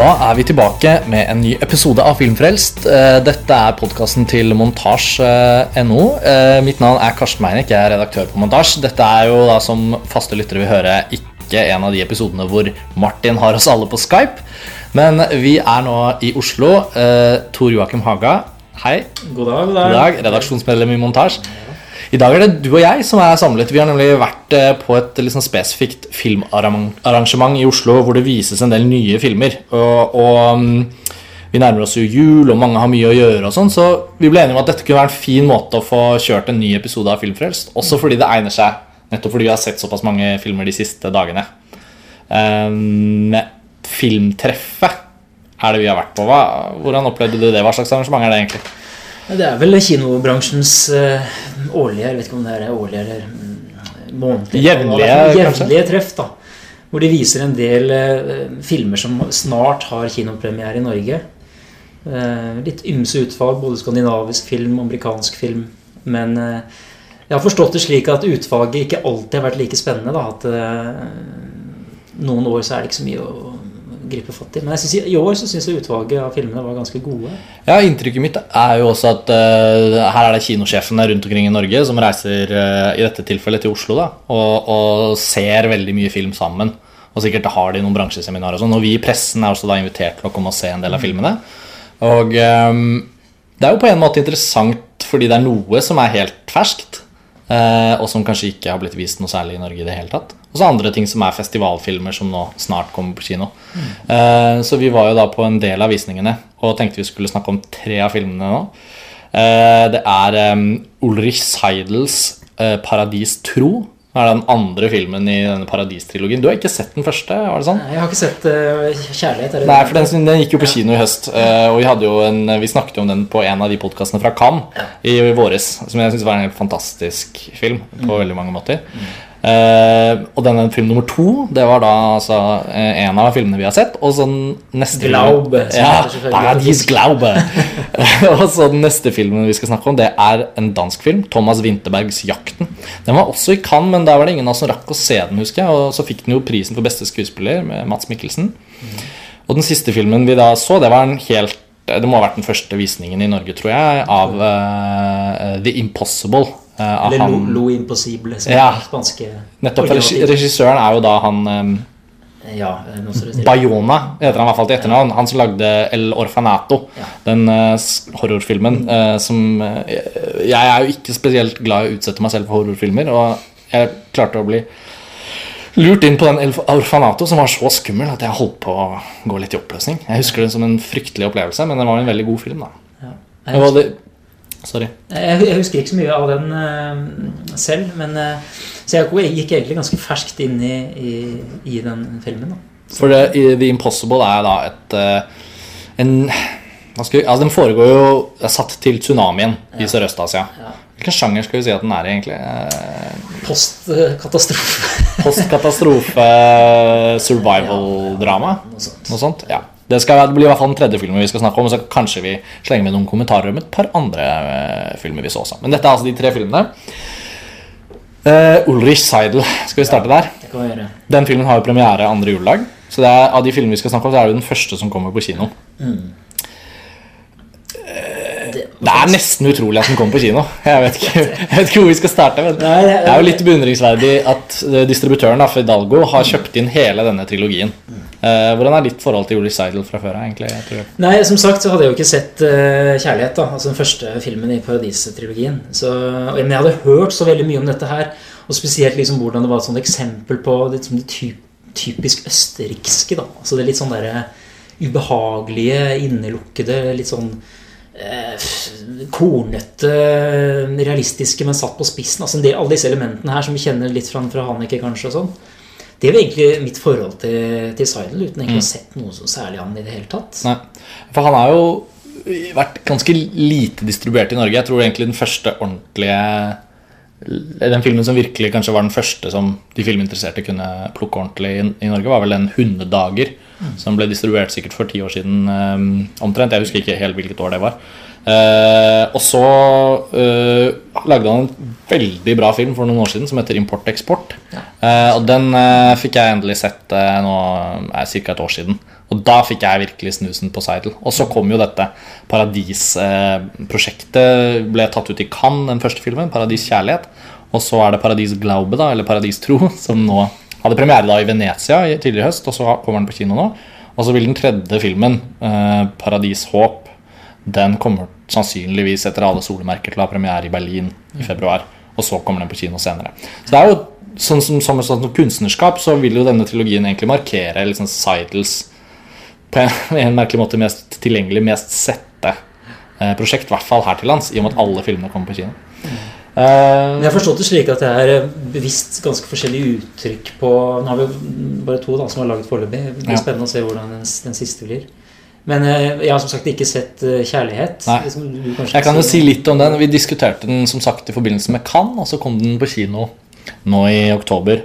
Da er vi tilbake med en ny episode av Filmfrelst. Eh, Dette er podkasten til montasj.no. Eh, Mitt navn er Karsten Meinick, jeg er redaktør på Montasj. Dette er jo da, som faste lyttere vil høre, ikke en av de episodene hvor Martin har oss alle på Skype. Men vi er nå i Oslo. Eh, Tor Joakim Haga, hei. God dag, god God dag, redaksjonsmedlem i Montasj. I dag er det du og jeg som er samlet. Vi har nemlig vært eh, på et sånn spesifikt filmarrangement i Oslo hvor det vises en del nye filmer. Og, og mm, vi nærmer oss jo jul, og mange har mye å gjøre, og sånn, så vi ble enige om at dette kunne være en fin måte å få kjørt en ny episode av Filmfrelst. Også fordi det egner seg, nettopp fordi vi har sett såpass mange filmer de siste dagene. Um, filmtreffet er det vi har vært på. Hva, hvordan opplevde du det? Hva slags arrangement er det egentlig? Det er vel kinobransjens eh, årlige Jeg vet ikke om det er årlige eller mm, månedlige Jevnlige, kanskje? jevnlige treff. da Hvor de viser en del eh, filmer som snart har kinopremiere i Norge. Eh, litt ymse utvalg, både skandinavisk film, amerikansk film. Men jeg har forstått det slik at utvalget ikke alltid har vært like spennende. da At noen år så er det ikke så mye å gripe fatt i. Men synes, i år så syns jeg utvalget av filmene var ganske gode. Ja, Inntrykket mitt er jo også at uh, her er det kinosjefene rundt omkring i Norge som reiser uh, i dette tilfellet til Oslo da, og, og ser veldig mye film sammen. Og sikkert har de noen bransjeseminarer og sånn. Og vi i pressen er også da invitert til å komme og se en del av filmene. Og um, det er jo på en måte interessant fordi det er noe som er helt ferskt. Eh, og som kanskje ikke har blitt vist noe særlig i Norge i det hele tatt. Og så andre ting som er festivalfilmer som nå snart kommer på kino. Mm. så vi var jo da på en del av visningene og tenkte vi skulle snakke om tre av filmene nå. Eh, det er um, Ulrich Seidels 'Paradis tro'. Er den andre filmen i denne Paradis-trilogien. Du har ikke sett den første? var det sånn? Jeg har ikke sett uh, 'Kjærlighet'. Nei, for den, den gikk jo på kino i høst. Uh, og vi, en, vi snakket jo om den på en av de podkastene fra Cannes i våres. Som jeg syns var en helt fantastisk film på veldig mange måter. Eh, og denne film nummer to, det var da altså eh, en av filmene vi har sett. Og så neste Glaube, Ja, Paradis. Glaube. og så den neste filmen vi skal snakke om, det er en dansk film. Thomas Winterbergs 'Jakten'. Den var også i Cannes, men der var det ingen av oss som rakk å se den, husker jeg. Og så fikk den jo prisen for beste skuespiller med Mats Mikkelsen. Og den siste filmen vi da så, det var en helt Det må ha vært den første visningen i Norge, tror jeg, av uh, The Impossible. Eh, Eller han- Lo, Lo Impossible, som Ja. er spanske Nettopp. for Regissøren er jo da han um, Ja, det sier. Bayona heter han i hvert fall til etternavn. Han som lagde El Orfanato, Ja. den uh, horrorfilmen uh, som uh, Jeg er jo ikke spesielt glad i å utsette meg selv for horrorfilmer, og jeg klarte å bli lurt inn på den El Orfanato som var så skummel at jeg holdt på å gå litt i oppløsning. Jeg husker det som en fryktelig opplevelse, men det var en veldig god film, da. Ja. Og Jeg, det, sorry. jeg, jeg husker ikke så mye av den uh, selv, men uh, Så jeg gikk egentlig ganske ferskt inn i, i, i den filmen. For det, The Impossible er da et uh, En skal altså Den foregår jo er satt til tsunamien i Sørøst-Asia. Ja. Hvilken sjanger skal vi si at den er i, egentlig? Eh, Postkatastrofe. Postkatastrofe, survival-drama? Noe sånt. Noe sånt? Ja. Det, skal, det blir i hvert fall den tredje filmen vi skal snakke om, så kanskje vi slenger med noen kommentarer om et par andre uh, filmer vi så også. Men dette er altså de tre filmene. Uh, Ulrich Seidel, skal vi starte der? Gjøre. Den filmen har jo premiere andre juledag. Så det er, av de filmene vi skal snakke om, så er det den første som kommer på kino. Det, Det er nesten utrolig at den kommer på kino. Jeg vet ikke, jeg vet ikke hvor vi skal starte. Men det- er jo litt beundringsverdig at eh, distributøren for Fidalgo har kjøpt inn hele denne trilogien. Eh, hvordan er ditt forhold til Ulrich Seidel fra før? tror. Nei, som sagt så hadde jeg jo ikke sett uh, Kjærlighet, da Altså den første filmen i Paradis-trilogien. Men jeg hadde hørt så veldig mye om dette her. Og spesielt liksom hvordan det var et sånt eksempel på det, det typ, typisk østerrikske. da Altså det litt sånn derre ubehagelige, innelukkede, litt sånn kornete, realistiske, men satt på spissen. Altså en del, alle disse elementene her som vi kjenner litt fra, fra Haneke, kanskje. og sånn Det er jo egentlig mitt forhold til, til Seidel, uten egentlig å ha sett noe så særlig han i det hele tatt. Nei. For han har jo vært ganske lite distribuert i Norge. Jeg tror egentlig den første ordentlige Den filmen som virkelig kanskje var den første som de filminteresserte kunne plukke ordentlig i, i Norge, var vel den 'Hundedager', som ble distribuert sikkert for ti år siden um, omtrent. Jeg husker ikke helt hvilket år det var. Eh, og så eh, lagde han en veldig bra film for noen år siden som heter 'Import-eksport'. Eh, og den fikk jeg endelig sett nå ca. et år siden. Og da fikk jeg virkelig snusen på Seidel. Og så kom jo dette Paradis-prosjektet. ble tatt ut i Cannes, den første filmen. 'Paradis kjærlighet'. Og så er det 'Paradis Glaube', da, eller 'Paradis tro', som nå hadde premiere da i Venezia tidligere i høst, og så kommer den på kino nå. Og så vil den tredje filmen, eh, 'Paradis håp', den kommer sannsynligvis etter alle solemerker til å ha premiere i Berlin i februar. Og så kommer den på kino senere. Så det er jo sånn som, som, som kunstnerskap så vil jo denne trilogien egentlig markere liksom Seidels på en merkelig måte mest tilgjengelig, mest sette eh, prosjekt, i hvert fall her til lands, i og med at alle filmene kommer på kino. Jeg har forstått det slik at det er bevisst ganske forskjellige uttrykk på Nå har vi jo bare to da, som har laget foreløpig. Det blir Ja. spennende å se hvordan den, den siste blir. Men eh, jeg har som sagt ikke sett eh, 'Kjærlighet'. Jeg kan jo si litt om den. Vi diskuterte den som sagt i forbindelse med Cannes, og så kom den på kino nå i oktober.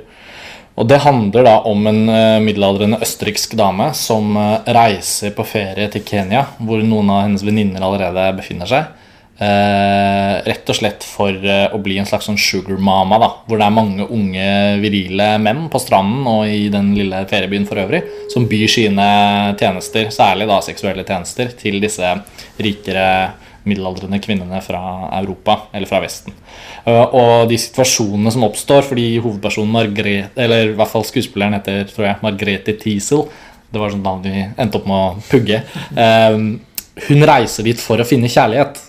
Og det handler da om en eh, middelaldrende østerriksk dame som eh, reiser på ferie til Kenya, hvor noen av hennes venninner allerede befinner seg. Eh, rett og slett for eh, å bli en slags sånn sugar mama, da, hvor det er mange unge, virile menn på stranden og i den lille feriebyen for øvrig, som byr sine tjenester, særlig da seksuelle tjenester, til disse rikere middelaldrende kvinnene fra Europa, eller fra Vesten. Eh, Og de situasjonene som oppstår fordi hovedpersonen Margrethe, eller i hvert fall skuespilleren heter tror jeg, Margrethe Tiesel, det var sånn navn vi endte opp med å pugge, eh, hun reiser dit for å finne kjærlighet,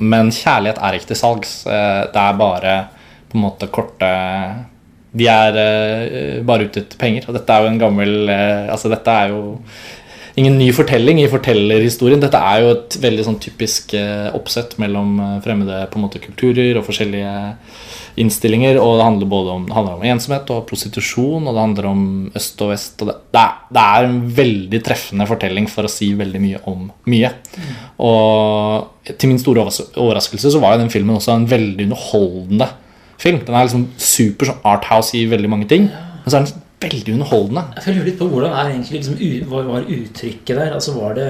men kjærlighet er ikke til salgs. Eh, Det er bare på en måte korte De er bare ute etter penger. Og dette er jo en gammel Altså, dette er jo ingen ny fortelling i fortellerhistorien. Dette er jo et veldig sånn typisk eh, oppsett mellom eh, fremmede på en måte kulturer og forskjellige innstillinger. Og det handler både om, handler om ensomhet og prostitusjon, og det handler om øst og vest. Og det, det, er, det er en veldig treffende fortelling for å si veldig mye om mye. Og til min store overraskelse så var jo den filmen også en veldig underholdende film. Den er liksom super sånn arthouse i veldig mange ting, men så er den veldig underholdende. Jeg lurer litt på hvordan er egentlig liksom, hva var uttrykket der? Altså Var det,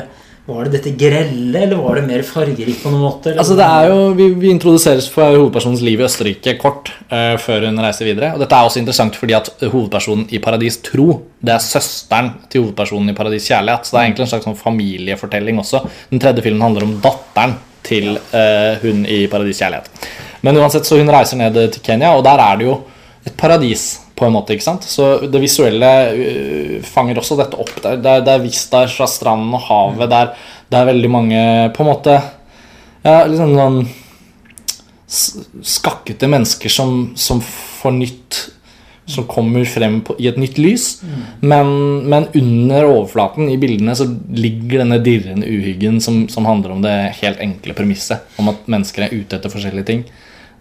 var det dette grelle, eller var det mer fargerikt på noen måte? eller? Altså det er jo, vi, vi introduseres for hovedpersonens liv i Østerrike kort uh, før hun reiser videre. Og dette er også interessant fordi at hovedpersonen i Paradis tro, det er søsteren til hovedpersonen i Paradis kjærlighet. Så det er egentlig en slags sånn familiefortelling også. Den tredje filmen handler om datteren til uh, hun i Paradis kjærlighet. Men uansett, så hun reiser ned til Kenya, og der er det jo et paradis på en måte, ikke sant? Så det visuelle øh, fanger også dette opp. Det er, det er, vist der fra stranden og havet. Det er, det er veldig mange på en måte Ja, liksom sånn skakkete mennesker som, som får nytt Som kommer frem på, i et nytt lys. Men, men under overflaten i bildene så ligger denne dirrende uhyggen som, som handler om det helt enkle premisset om at mennesker er ute etter forskjellige ting.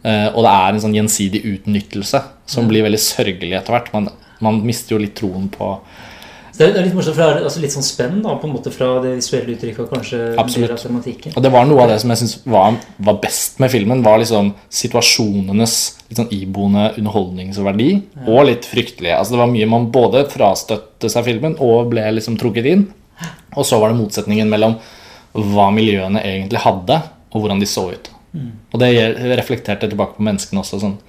Eh, og det er en sånn gjensidig utnyttelse som blir veldig sørgelig etter hvert. Man, man mister jo litt troen på det er- litt morsomt, for det er altså litt sånn spenn da, på en måte fra det visuelle uttrykket og kanskje Absolutt. av tematikken. Og det var noe av det som jeg synes var, var best med filmen, var liksom situasjonenes litt sånn iboende underholdningsverdi og litt fryktelige. Altså Det var mye man både frastøtte seg filmen og ble liksom trukket inn. Og så var det motsetningen mellom hva miljøene egentlig hadde, og hvordan de så ut. Og det reflekterte tilbake på menneskene også. sånn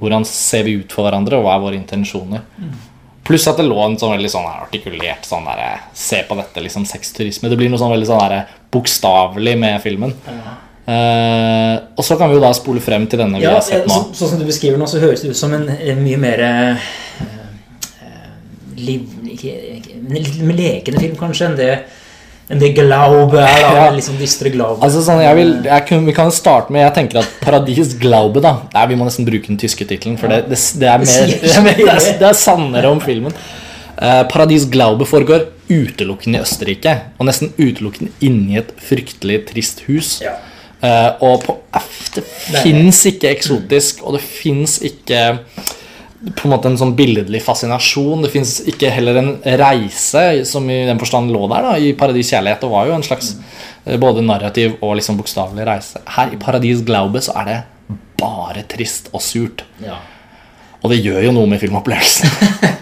Hvordan ser vi ut for hverandre, og hva er våre intensjoner? Pluss at det lå en sånn veldig sånn artikulert sånn der, Se på dette, liksom sexturisme. Det blir noe sånn veldig sånn der bokstavelig med filmen. Eh, og så kan vi jo da spole frem til denne vi Ja, har sett nå. så, sånn som du beskriver nå, så høres det ut som en, en mye mer eh, eh, liv, ikke, ikke, en litt lekende film, kanskje, enn det, enn det Glaube er. da, Ja. liksom dystre Glaube. Altså sånn, jeg vil, jeg kun, Vi kan starte med Jeg tenker at Paradis Glaube da Der Vi må nesten bruke den tyske tittelen, for det, det, det, er mer, det, er, det, er, er sannere om filmen. Uh, Paradis Glaube foregår utelukkende i Østerrike, og nesten utelukkende inni et fryktelig trist hus. Ja. Eh, og på, det fins ikke eksotisk, og det fins ikke på en måte en sånn billedlig fascinasjon. Det fins ikke heller en reise som i den forstand lå der da, i Paradis kjærlighet. Det var jo en slags eh, både narrativ og liksom bokstavelig reise. Her i Paradis Glaube så er det bare trist og surt. Ja. Og det gjør jo noe med filmopplevelsen.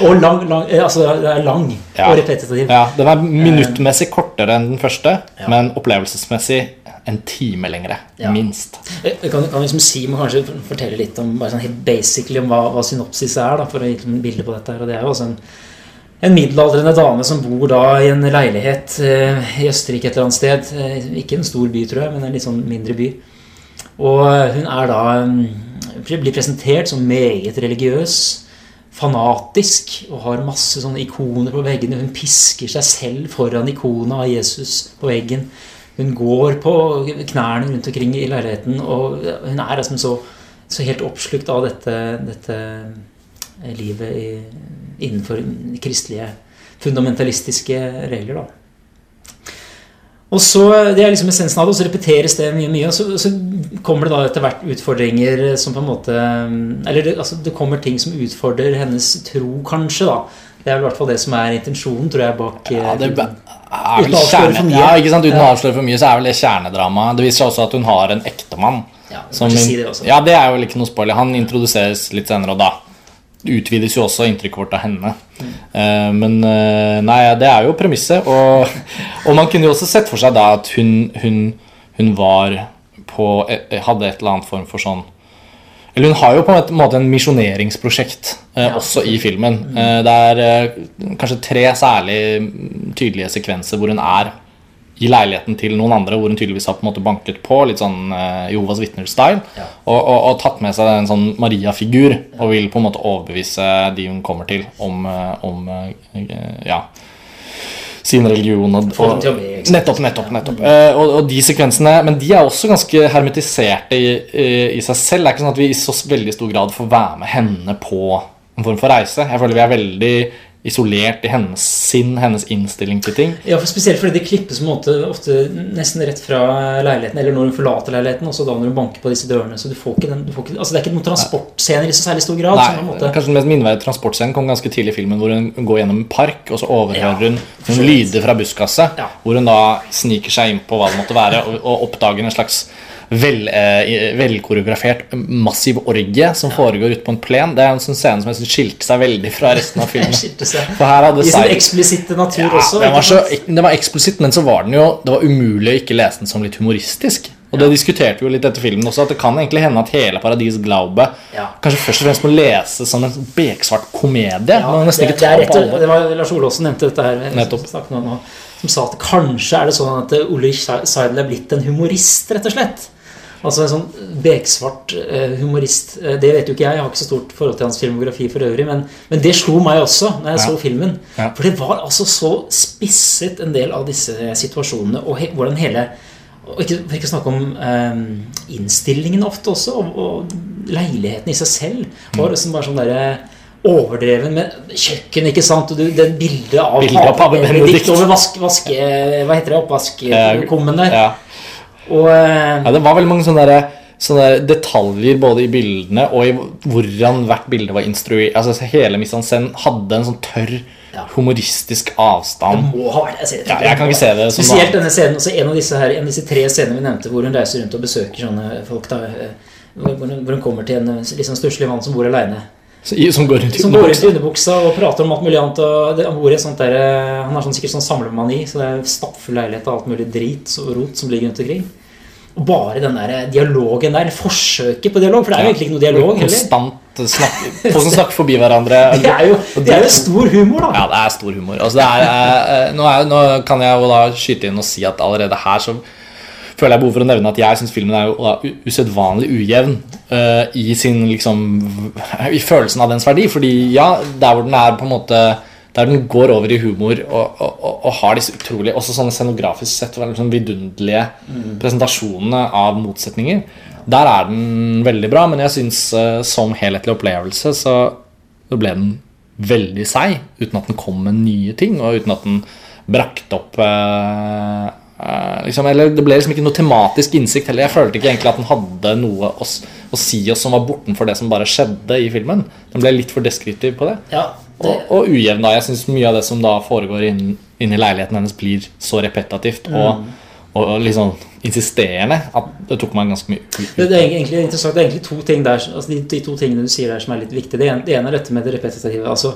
Og lang, lang, eh, altså det er lang Ja. og repetitiv. ja, den er minuttmessig kortere enn den første, Ja. men opplevelsesmessig en time lengre. Ja. Minst. Jeg jeg kan, kan liksom si, må kanskje fortelle litt om bare sånn helt basically om hva, hva synopsis er, da, for å gi et bilde på dette. her, og Det er jo også en en middelaldrende dame som bor da i en leilighet eh, i Østerrike et eller annet sted. Eh, ikke en stor by, tror jeg, men en litt sånn mindre by. Og hun er da mm, blir presentert som meget religiøs, fanatisk, og har masse sånne ikoner på veggene. Hun pisker seg selv foran ikona av Jesus på veggen. Hun går på knærne rundt omkring i leiligheten, og hun er liksom så, så helt oppslukt av dette, dette livet i innenfor kristelige fundamentalistiske regler. da. Og så, Det er liksom essensen av det, og så repeteres det mye. mye, og så, så, kommer det da etter hvert utfordringer som på en måte Eller det, altså, det kommer ting som utfordrer hennes tro, kanskje. da. Det er i hvert fall det som er intensjonen, tror jeg, bak ja, det er vel kjerne, ja, ikke sant? Uten å avsløre for mye, så er vel det kjernedramaet. Det viser seg også at hun har en ektemann. Ja, si det, også. ja, det er jo ikke noe spoiler. Han introduseres litt senere, og da utvides jo også inntrykket vårt av henne. Mm. Uh, men uh, nei, det er jo premisset. Og, og, man kunne jo også sett for seg da at hun, hun, hun var på eh, Hadde et eller annet form for sånn Eller hun har jo på en måte en misjoneringsprosjekt eh, ja. også i filmen. Mm. det er kanskje tre særlig tydelige sekvenser hvor hun er i leiligheten til noen andre, hvor hun tydeligvis har på en måte banket på, litt sånn uh, Jehovas vitner-style, ja. og, og, og, tatt med seg en sånn Maria-figur og vil på en måte overbevise de hun kommer til, om, uh, om uh, ja, sin religion. Og, og, nettopp, nettopp. nettopp. Uh, og, og, de sekvensene Men de er også ganske hermetiserte i, i, i, seg selv. Det er ikke sånn at vi i så veldig stor grad får være med henne på en form for reise. Jeg føler vi er veldig isolert i hennes sinn, hennes innstilling til ting. Ja, for Spesielt fordi det klippes måte, ofte nesten rett fra leiligheten, eller når hun forlater leiligheten, også da når hun banker på disse dørene. så du får ikke den, får ikke, altså Det er ikke noen transportscener i så særlig stor grad. Nei, måte... Kanskje den mest minneverdige transportscenen kom ganske tidlig i filmen, hvor hun går gjennom en park, og så overhører hun ja, noen lyder fra buskaset, ja. hvor hun da sniker seg inn på hva det måtte være, og, og oppdager en slags vel, eh, velkoreografert massiv orgie som foregår ute på en plen. Det er en sånn scene som jeg synes skilte seg veldig fra resten av filmen. For her hadde I sin eksplisitte natur ja, også. Den var, så, den var eksplisitt, men så var den jo Det var umulig å ikke lese den som litt humoristisk. Og det diskuterte vi jo litt etter filmen også, at det kan egentlig hende at hele Paradis Glaube ja. kanskje først og fremst må leses som en beksvart komedie. Ja, det, det, er rett, det var Lars Olåsen nevnte dette her. Nettopp. Som, som sa at kanskje er det sånn at Ulrich Seidel er blitt en humorist, rett og slett. Altså en sånn beksvart eh, humorist. Eh, det vet jo ikke jeg. Jeg har ikke så stort forhold til hans filmografi for øvrig. Men, men det slo meg også når jeg ja. så filmen. Ja. For det var altså så spisset en del av disse situasjonene. Og he, hvordan hele og ikke, For ikke snakke om um, innstillingen ofte også. Og, og, leiligheten i seg selv var mm. liksom bare sånn der, overdreven med kjøkken, ikke sant? Og du, den bildet av Pave Benedikt over vaske, vaske, Hva heter det? Oppvaskkummen der. Ja. Og, uh, ja, det var veldig mange sånne, der, sånne detaljer både i bildene og i hvordan hvert bilde var instruert. Altså, hele Miss en hadde en sånn tørr ja. humoristisk avstand. Det må ha vært jeg, ja, jeg kan ikke se det Spesielt denne scenen, også en av disse, her, en av disse tre scenene vi nevnte, hvor hun reiser rundt og besøker sånne folk. Da, eh, hvor, hun, kommer til en liksom stusslig mann som bor aleine. Som går rundt i underbuksa. og prater om alt mulig annet. Han, bor i sånt der, eh, han har sånn, sikkert sånn samlemani, så det er stappfull leilighet av alt mulig drit og rot som ligger rundt omkring. Og bare den der dialogen der, forsøket på dialog, for det er jo egentlig ikke noe dialog heller. Konstant snakk, Folk som snakker forbi hverandre. Det er jo, det er jo stor humor, da. Ja, det er stor humor. Altså, er, eh, nå, er, nå, kan jeg jo da skyte inn og si at allerede her så føler jeg behov for å nevne at jeg syns filmen er jo usedvanlig ujevn uh, i sin liksom I følelsen av dens verdi. Fordi ja, der hvor den er på en måte der den går over i humor og, og, og, og har disse utrolige Også sånne scenografisk sett sånn vidunderlige mm. presentasjonene av motsetninger. Der er den veldig bra, men jeg syns uh, som helhetlig opplevelse så ble den veldig seig. Uten at den kom med nye ting, og uten at den brakte opp uh, uh, liksom, Eller det ble liksom ikke noe tematisk innsikt heller. Jeg følte ikke egentlig at den hadde noe å, å si oss som var bortenfor det som bare skjedde i filmen. Den ble litt for deskriptiv på det. Ja, og, og ujevn. da Jeg syns mye av det som da foregår inni inn leiligheten hennes, blir så repetativt mm. og, og, liksom insisterende at det tok meg ganske mye ut. Det, det, er egentlig interessant, det er egentlig to ting der altså de, de, to tingene du sier der som er litt viktige. Det ene, det ene er dette med det repetitive. altså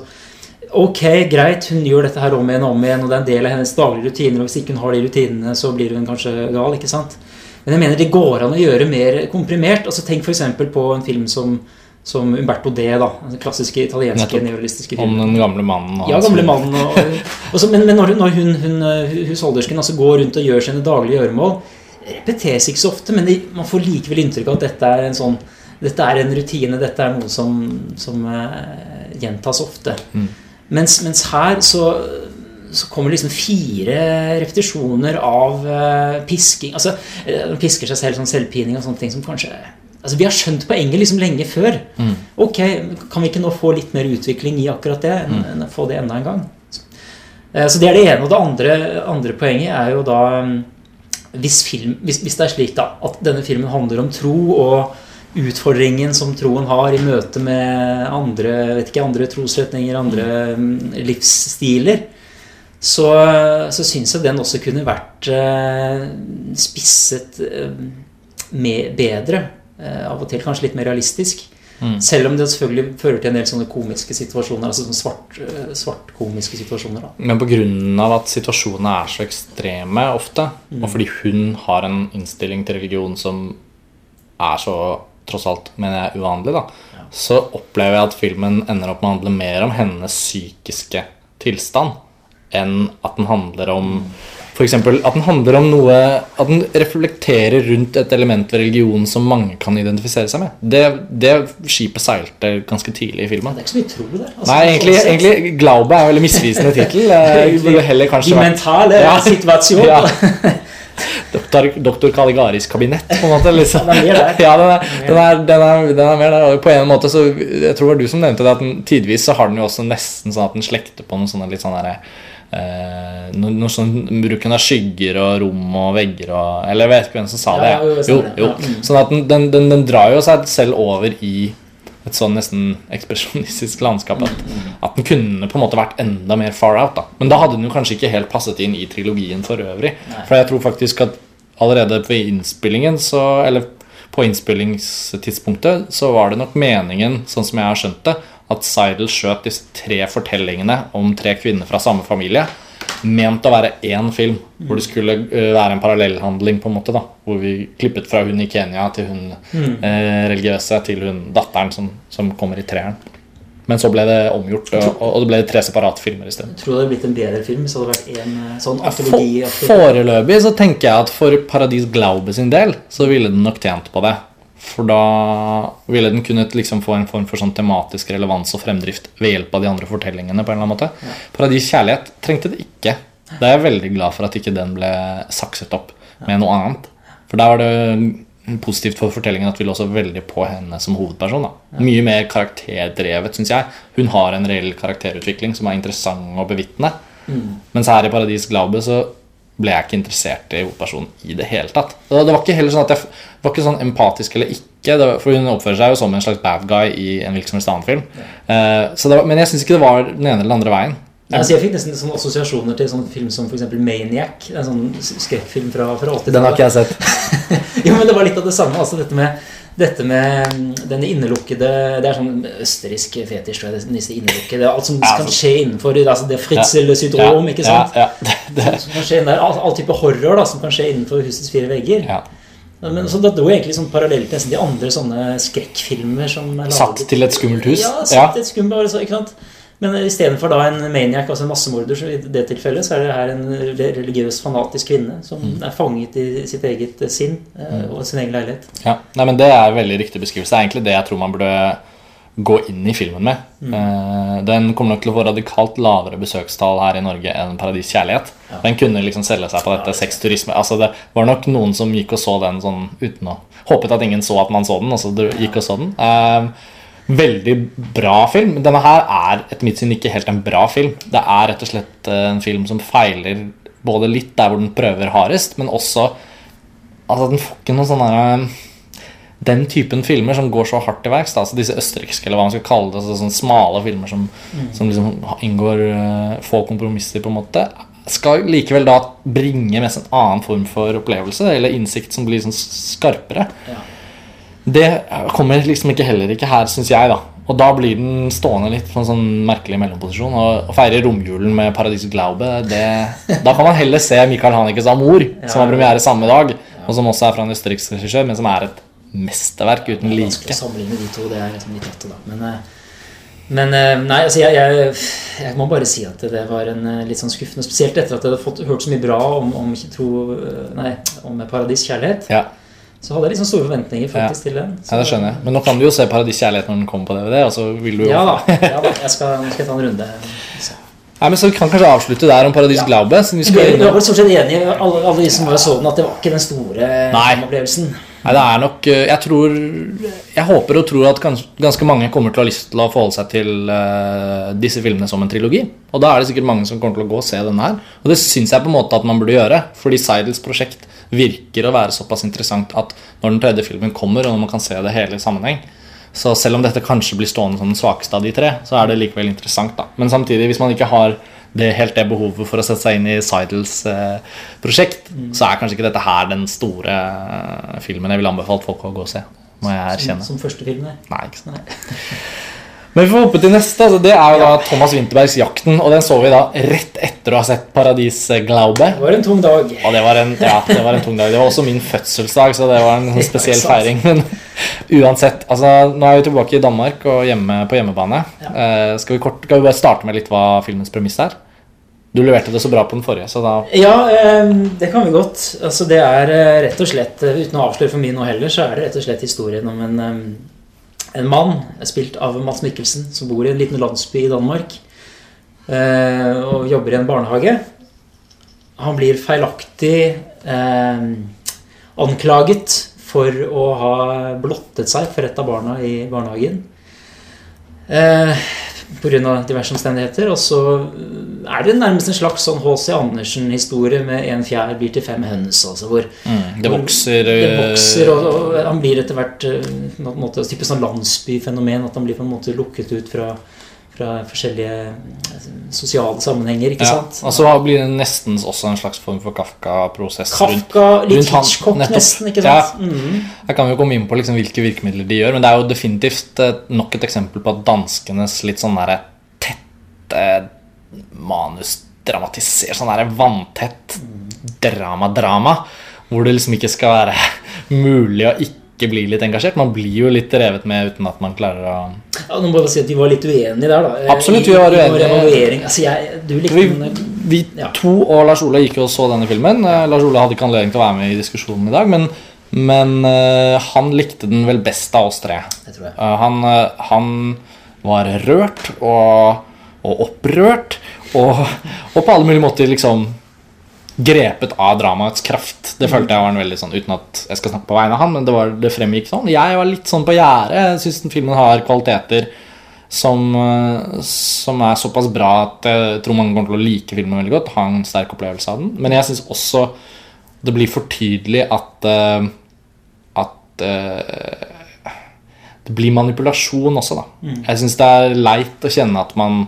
Ok, greit, hun gjør dette her om igjen og om igjen, og det er en del av hennes daglige rutiner. Og hvis ikke hun har de rutinene, så blir hun kanskje gal. ikke sant? Men jeg mener det går an å gjøre mer komprimert. altså Tenk f.eks. på en film som som Umberto D, da. Den klassiske italienske Nettopp. filmen. Om den gamle mannen. og Ja, gamle mannen. Og, og så- men, men når, når hun, hun, eh, husholdersken altså går rundt og gjør sine daglige gjøremål, repeteres ikke så ofte, men det, man får likevel inntrykk av at dette er en sånn dette er en rutine, dette er noe som, som uh, gjentas ofte. Mm. Mens, mens her så, så kommer liksom fire repetisjoner av uh, pisking. Altså, eh, de pisker seg selv, sånn selvpining og sånne ting som kanskje Altså, Vi har skjønt poenget liksom lenge før. Mm. Ok, Kan vi ikke nå få litt mer utvikling i akkurat det? Mm. få det enda en gang? Eh, Så det er det ene. Og det andre, andre poenget er jo da mm, hvis, film, hvis, hvis det er slik da at denne filmen handler om tro og utfordringen som troen har i møte med andre, vet ikke, andre trosretninger, andre mm, livsstiler, så, så syns jeg den også kunne vært eh, spisset eh, med, bedre. Eh, av og til kanskje litt mer realistisk. Mm. Selv om det selvfølgelig fører til en del sånne komiske situasjoner. Altså sånne svart, svart svartkomiske situasjoner. da. Men pga. at situasjonene er så ekstreme ofte, og fordi hun har en innstilling til religion som er så tross alt, mener jeg, uvanlig, da, så opplever jeg at filmen ender opp med å handle mer om hennes psykiske tilstand enn at den handler om for eksempel, at den handler om noe At den reflekterer rundt et element ved religion som mange kan identifisere seg med. Det, det skipet seilte ganske tidlig i filmen. Det er ikke så mye tro der. altså, Nei, egentlig, sånn egentlig Glaube er veldig misvisende tittel. Burde heller kanskje vært mentale Ja. situasjoner. Ja. Doktor, doktor Kaligaris kabinett, på en måte. Liksom. Den er mer der. Ja, den er, den, er, den, er, den er mer der. Og på en måte så Jeg tror det var du som nevnte det, at den, tidvis så har den jo også nesten sånn at den slekter på noen sånne litt sånn derre eh, noe sånn Bruken av skygger og rom og vegger og Eller jeg vet ikke hvem som sa det. Ja, jo, mm. Sånn at den, den, den, den drar jo seg selv over i et sånn nesten ekspresjonistisk landskap at, at den kunne på en måte vært enda mer far out. da Men da hadde den jo kanskje ikke helt passet inn i trilogien for øvrig. For jeg tror faktisk at allerede ved innspillingen så Eller på innspillingstidspunktet så var det nok meningen, sånn som jeg har skjønt det, at Seidel skjøt disse tre fortellingene om tre kvinner fra samme familie ment å være én film. Hvor det skulle eh, være en parallellhandling, på en måte da hvor vi klippet fra hun i Kenya til hun eh, religiøse til hun datteren som, som kommer i treeren. Men så ble det omgjort, og, og det ble tre separate filmer isteden. Tror tror det hadde blitt en bedre film hvis det hadde vært en eh, sånn For, foreløpig så tenker jeg at for Paradis Glaube sin del så ville den nok tjent på det. For da ville den kunnet liksom få en form for sånn tematisk relevans og fremdrift ved hjelp av de andre fortellingene. på en eller annen måte Paradis kjærlighet trengte det ikke. Da er jeg veldig glad for at ikke den ble sakset opp med noe annet. For da var det positivt for fortellingen at vi lå så veldig på henne som hovedperson. da Mye mer karakterdrevet, syns jeg. Hun har en reell karakterutvikling som er interessant å bevitne. Mens her i Paradis Glaube så ble jeg ikke interessert i hovedpersonen i det hele tatt. Det var ikke heller sånn at jeg var ikke sånn empatisk eller ikke, var, for hun oppfører seg jo som en slags bad guy i en hvilken som helst annen film. Uh, så det var, men jeg syns ikke det var den ene eller den andre veien. Ja, altså jeg fikk nesten sånne assosiasjoner til sånn film som eksempel Maniac. En sånn skrekkfilm fra, fra 80-tallet. Den har ikke jeg sett. Jo, men det var litt av det samme. Altså dette med, dette med mm, denne innelukkede Det er sånn østerriksk fetisj. Disse innelukkede Alt som kan altså- skje innenfor altså det Fritzel-syndrom? Ja, ja, det, det, Som kan skje inn der, all, all type horror da, som kan skje innenfor husets fire vegger. Men så Da dro jeg egentlig sånn parallelt til de andre sånne skrekkfilmer som laget. Satt til et skummelt hus. Ja, satt til et skummelt hus, ikke sant? Men istedenfor en maniac, altså en massemorder, så i det tilfellet, så er det her en religiøs, fanatisk kvinne som Mm. er fanget i sitt eget eh, sinn mm. og sin egen leilighet. Ja, nei, men Det er en veldig riktig beskrivelse. Det er egentlig det jeg tror man burde gå inn i filmen med. Eh, Den kommer nok til å få radikalt lavere besøkstall her i Norge enn Paradis kjærlighet. Den kunne liksom selge seg på dette sexturisme. Altså Det var nok noen som gikk og så den sånn uten å Håpet at ingen så at man så den, og så gikk og så den. Uh, Veldig bra film. Denne her er etter mitt syn ikke helt en bra film. Det er rett og slett eh, en film som feiler både litt der hvor den prøver hardest, men også Altså, den får ikke noen sånne der, Den typen filmer som går så hardt til verks. Altså disse østerrikske, eller hva man skal kalle det. Altså, sånne smale filmer som, som liksom inngår uh, få kompromisser, på en måte. Skal likevel da bringe med seg en annen form for opplevelse, eller innsikt som blir sånn skarpere. Ja. Det kommer liksom ikke heller ikke her, syns jeg. da Og da blir den stående litt på en sånn merkelig mellomposisjon. Og å feire romjulen med Paradis Glaube, det, da kan man heller se Michael Hanekes Amor, som har premiere samme dag, og som også er fra en østerriksk regissør, men som er et mesterverk uten er vanskelig like. å sammenligne de to. Det er liksom litt lett, da. Men, eh, men eh, nei, altså jeg, jeg, jeg må bare si at det var en eh, litt sånn skuffende Spesielt etter at jeg hadde fått, hørt så mye bra om, om, tro, nei, om Paradis kjærlighet. Ja, Så hadde jeg liksom store forventninger faktisk til den. ja, det skjønner jeg. Men nå kan du jo se Paradis kjærlighet når den kommer på DVD. Og så vil du jo Ja ja jeg skal, nå skal jeg ta en runde. Så. Nei, men Så vi kan kanskje avslutte der om Paradis Ja. Glaube. vi skal du var vel stort sett enig, alle, alle de som ja. så den, at det var ikke den store Nei. opplevelsen? Nei, det er nok eh, Jeg tror Jeg håper og tror at gans, ganske mange kommer til å ha lyst til å forholde seg til eh, disse filmene som en trilogi. Og da er det sikkert mange som kommer til å gå og se denne her. Og det syns jeg på en måte at man burde gjøre. Fordi Seidels prosjekt virker å være såpass interessant at når den tredje filmen kommer, og når man kan se det hele i sammenheng Så selv om dette kanskje blir stående som den svakeste av de tre, så er det likevel interessant. da Men samtidig, hvis man ikke har det, helt det behovet for å sette seg inn i Seidels eh, prosjekt, så er kanskje ikke dette her den store eh, filmen jeg ville anbefalt folk å gå og se. Må jeg Som, erkjenne. som første film der. Nei, ikke sant. Nei. Men vi får hoppe til neste. Altså, det er jo da Thomas Winterbergs 'Jakten'. Og den så vi da rett etter å ha sett 'Paradis Glaube'. Det var en tung dag. Og det var, en, ja, det var en tung dag. Det var også min fødselsdag, så det var en sånn spesiell Ja, feiring. Men uansett. Altså, nå er vi tilbake i Danmark og hjemme på hjemmebane. Eh, skal, vi kort, skal vi bare starte med litt hva filmens premiss er? Du leverte det så bra på den forrige, så da Ja, eh, det kan vi godt. Altså, det er eh, rett og slett, eh, uten å avsløre for mye nå heller, så er det rett og slett historien om en, en mann, spilt av Mats Mikkelsen, som bor i en liten landsby i Danmark. Og jobber i en barnehage. Han blir feilaktig anklaget for å ha blottet seg for et av barna i barnehagen. Eh, Pga. diverse omstendigheter. Og så er det nærmest en slags sånn H.C. Andersen-historie med en fjær blir til fem høns. Altså, hvor mm, Det vokser det eh, vokser, og, og han blir etter hvert eh, på en måte, typisk sånn landsbyfenomen. At han blir på en måte lukket ut fra, fra forskjellige eh, sosiale sammenhenger. ikke ja. sant? Og så blir det nesten også en slags form for Kafka-prosess Kafka, litt Hitchcock nesten. ikke sant? Mm. Jeg kan jo komme inn på liksom hvilke virkemidler de gjør, men det er jo definitivt eh, nok et eksempel på at danskenes litt sånn derre tette manus dramatiserer Sånn derre vanntett drama-drama, hvor det liksom ikke skal være mulig å ikke bli litt engasjert. Man blir jo litt revet med uten at man klarer å Ja, nå må jeg bare si at Vi var litt uenige der, da. Absolutt, vi var uenige. Altså, jeg, du likte vi, den vi Ja. to og Lars Ole gikk jo og så denne filmen. Eh, Lars Ole hadde ikke anledning til å være med i diskusjonen i dag, men, men uh, han likte den vel best av oss tre. Det tror jeg. Uh, han, uh, han var rørt og, og opprørt og, og på alle mulige måter liksom grepet av dramaets kraft. Det følte jeg var en veldig sånn Uten at jeg skal snakke på vegne av han, men det, var, det fremgikk sånn. Jeg var litt sånn på gjerdet. Jeg syns filmen har kvaliteter som, eh, som er såpass bra at jeg tror mange kommer til å like filmen veldig godt. Ha en sterk opplevelse av den. Men jeg syns også det blir for tydelig at eh, At eh, det blir manipulasjon også, da. Jeg syns det er leit å kjenne at man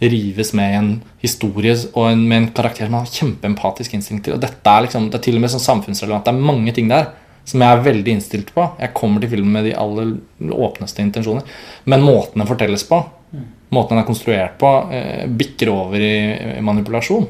rives med en historie og en, med en karakter man har kjempeempatisk instinkt til. Og dette er liksom, det er til og med sånn samfunnsrelevant. Det er mange ting der som jeg er veldig innstilt på. Jeg kommer til filmen med de aller åpneste intensjoner. Men måten den fortelles på, måten den er konstruert på, eh, bikker over i, i manipulasjon.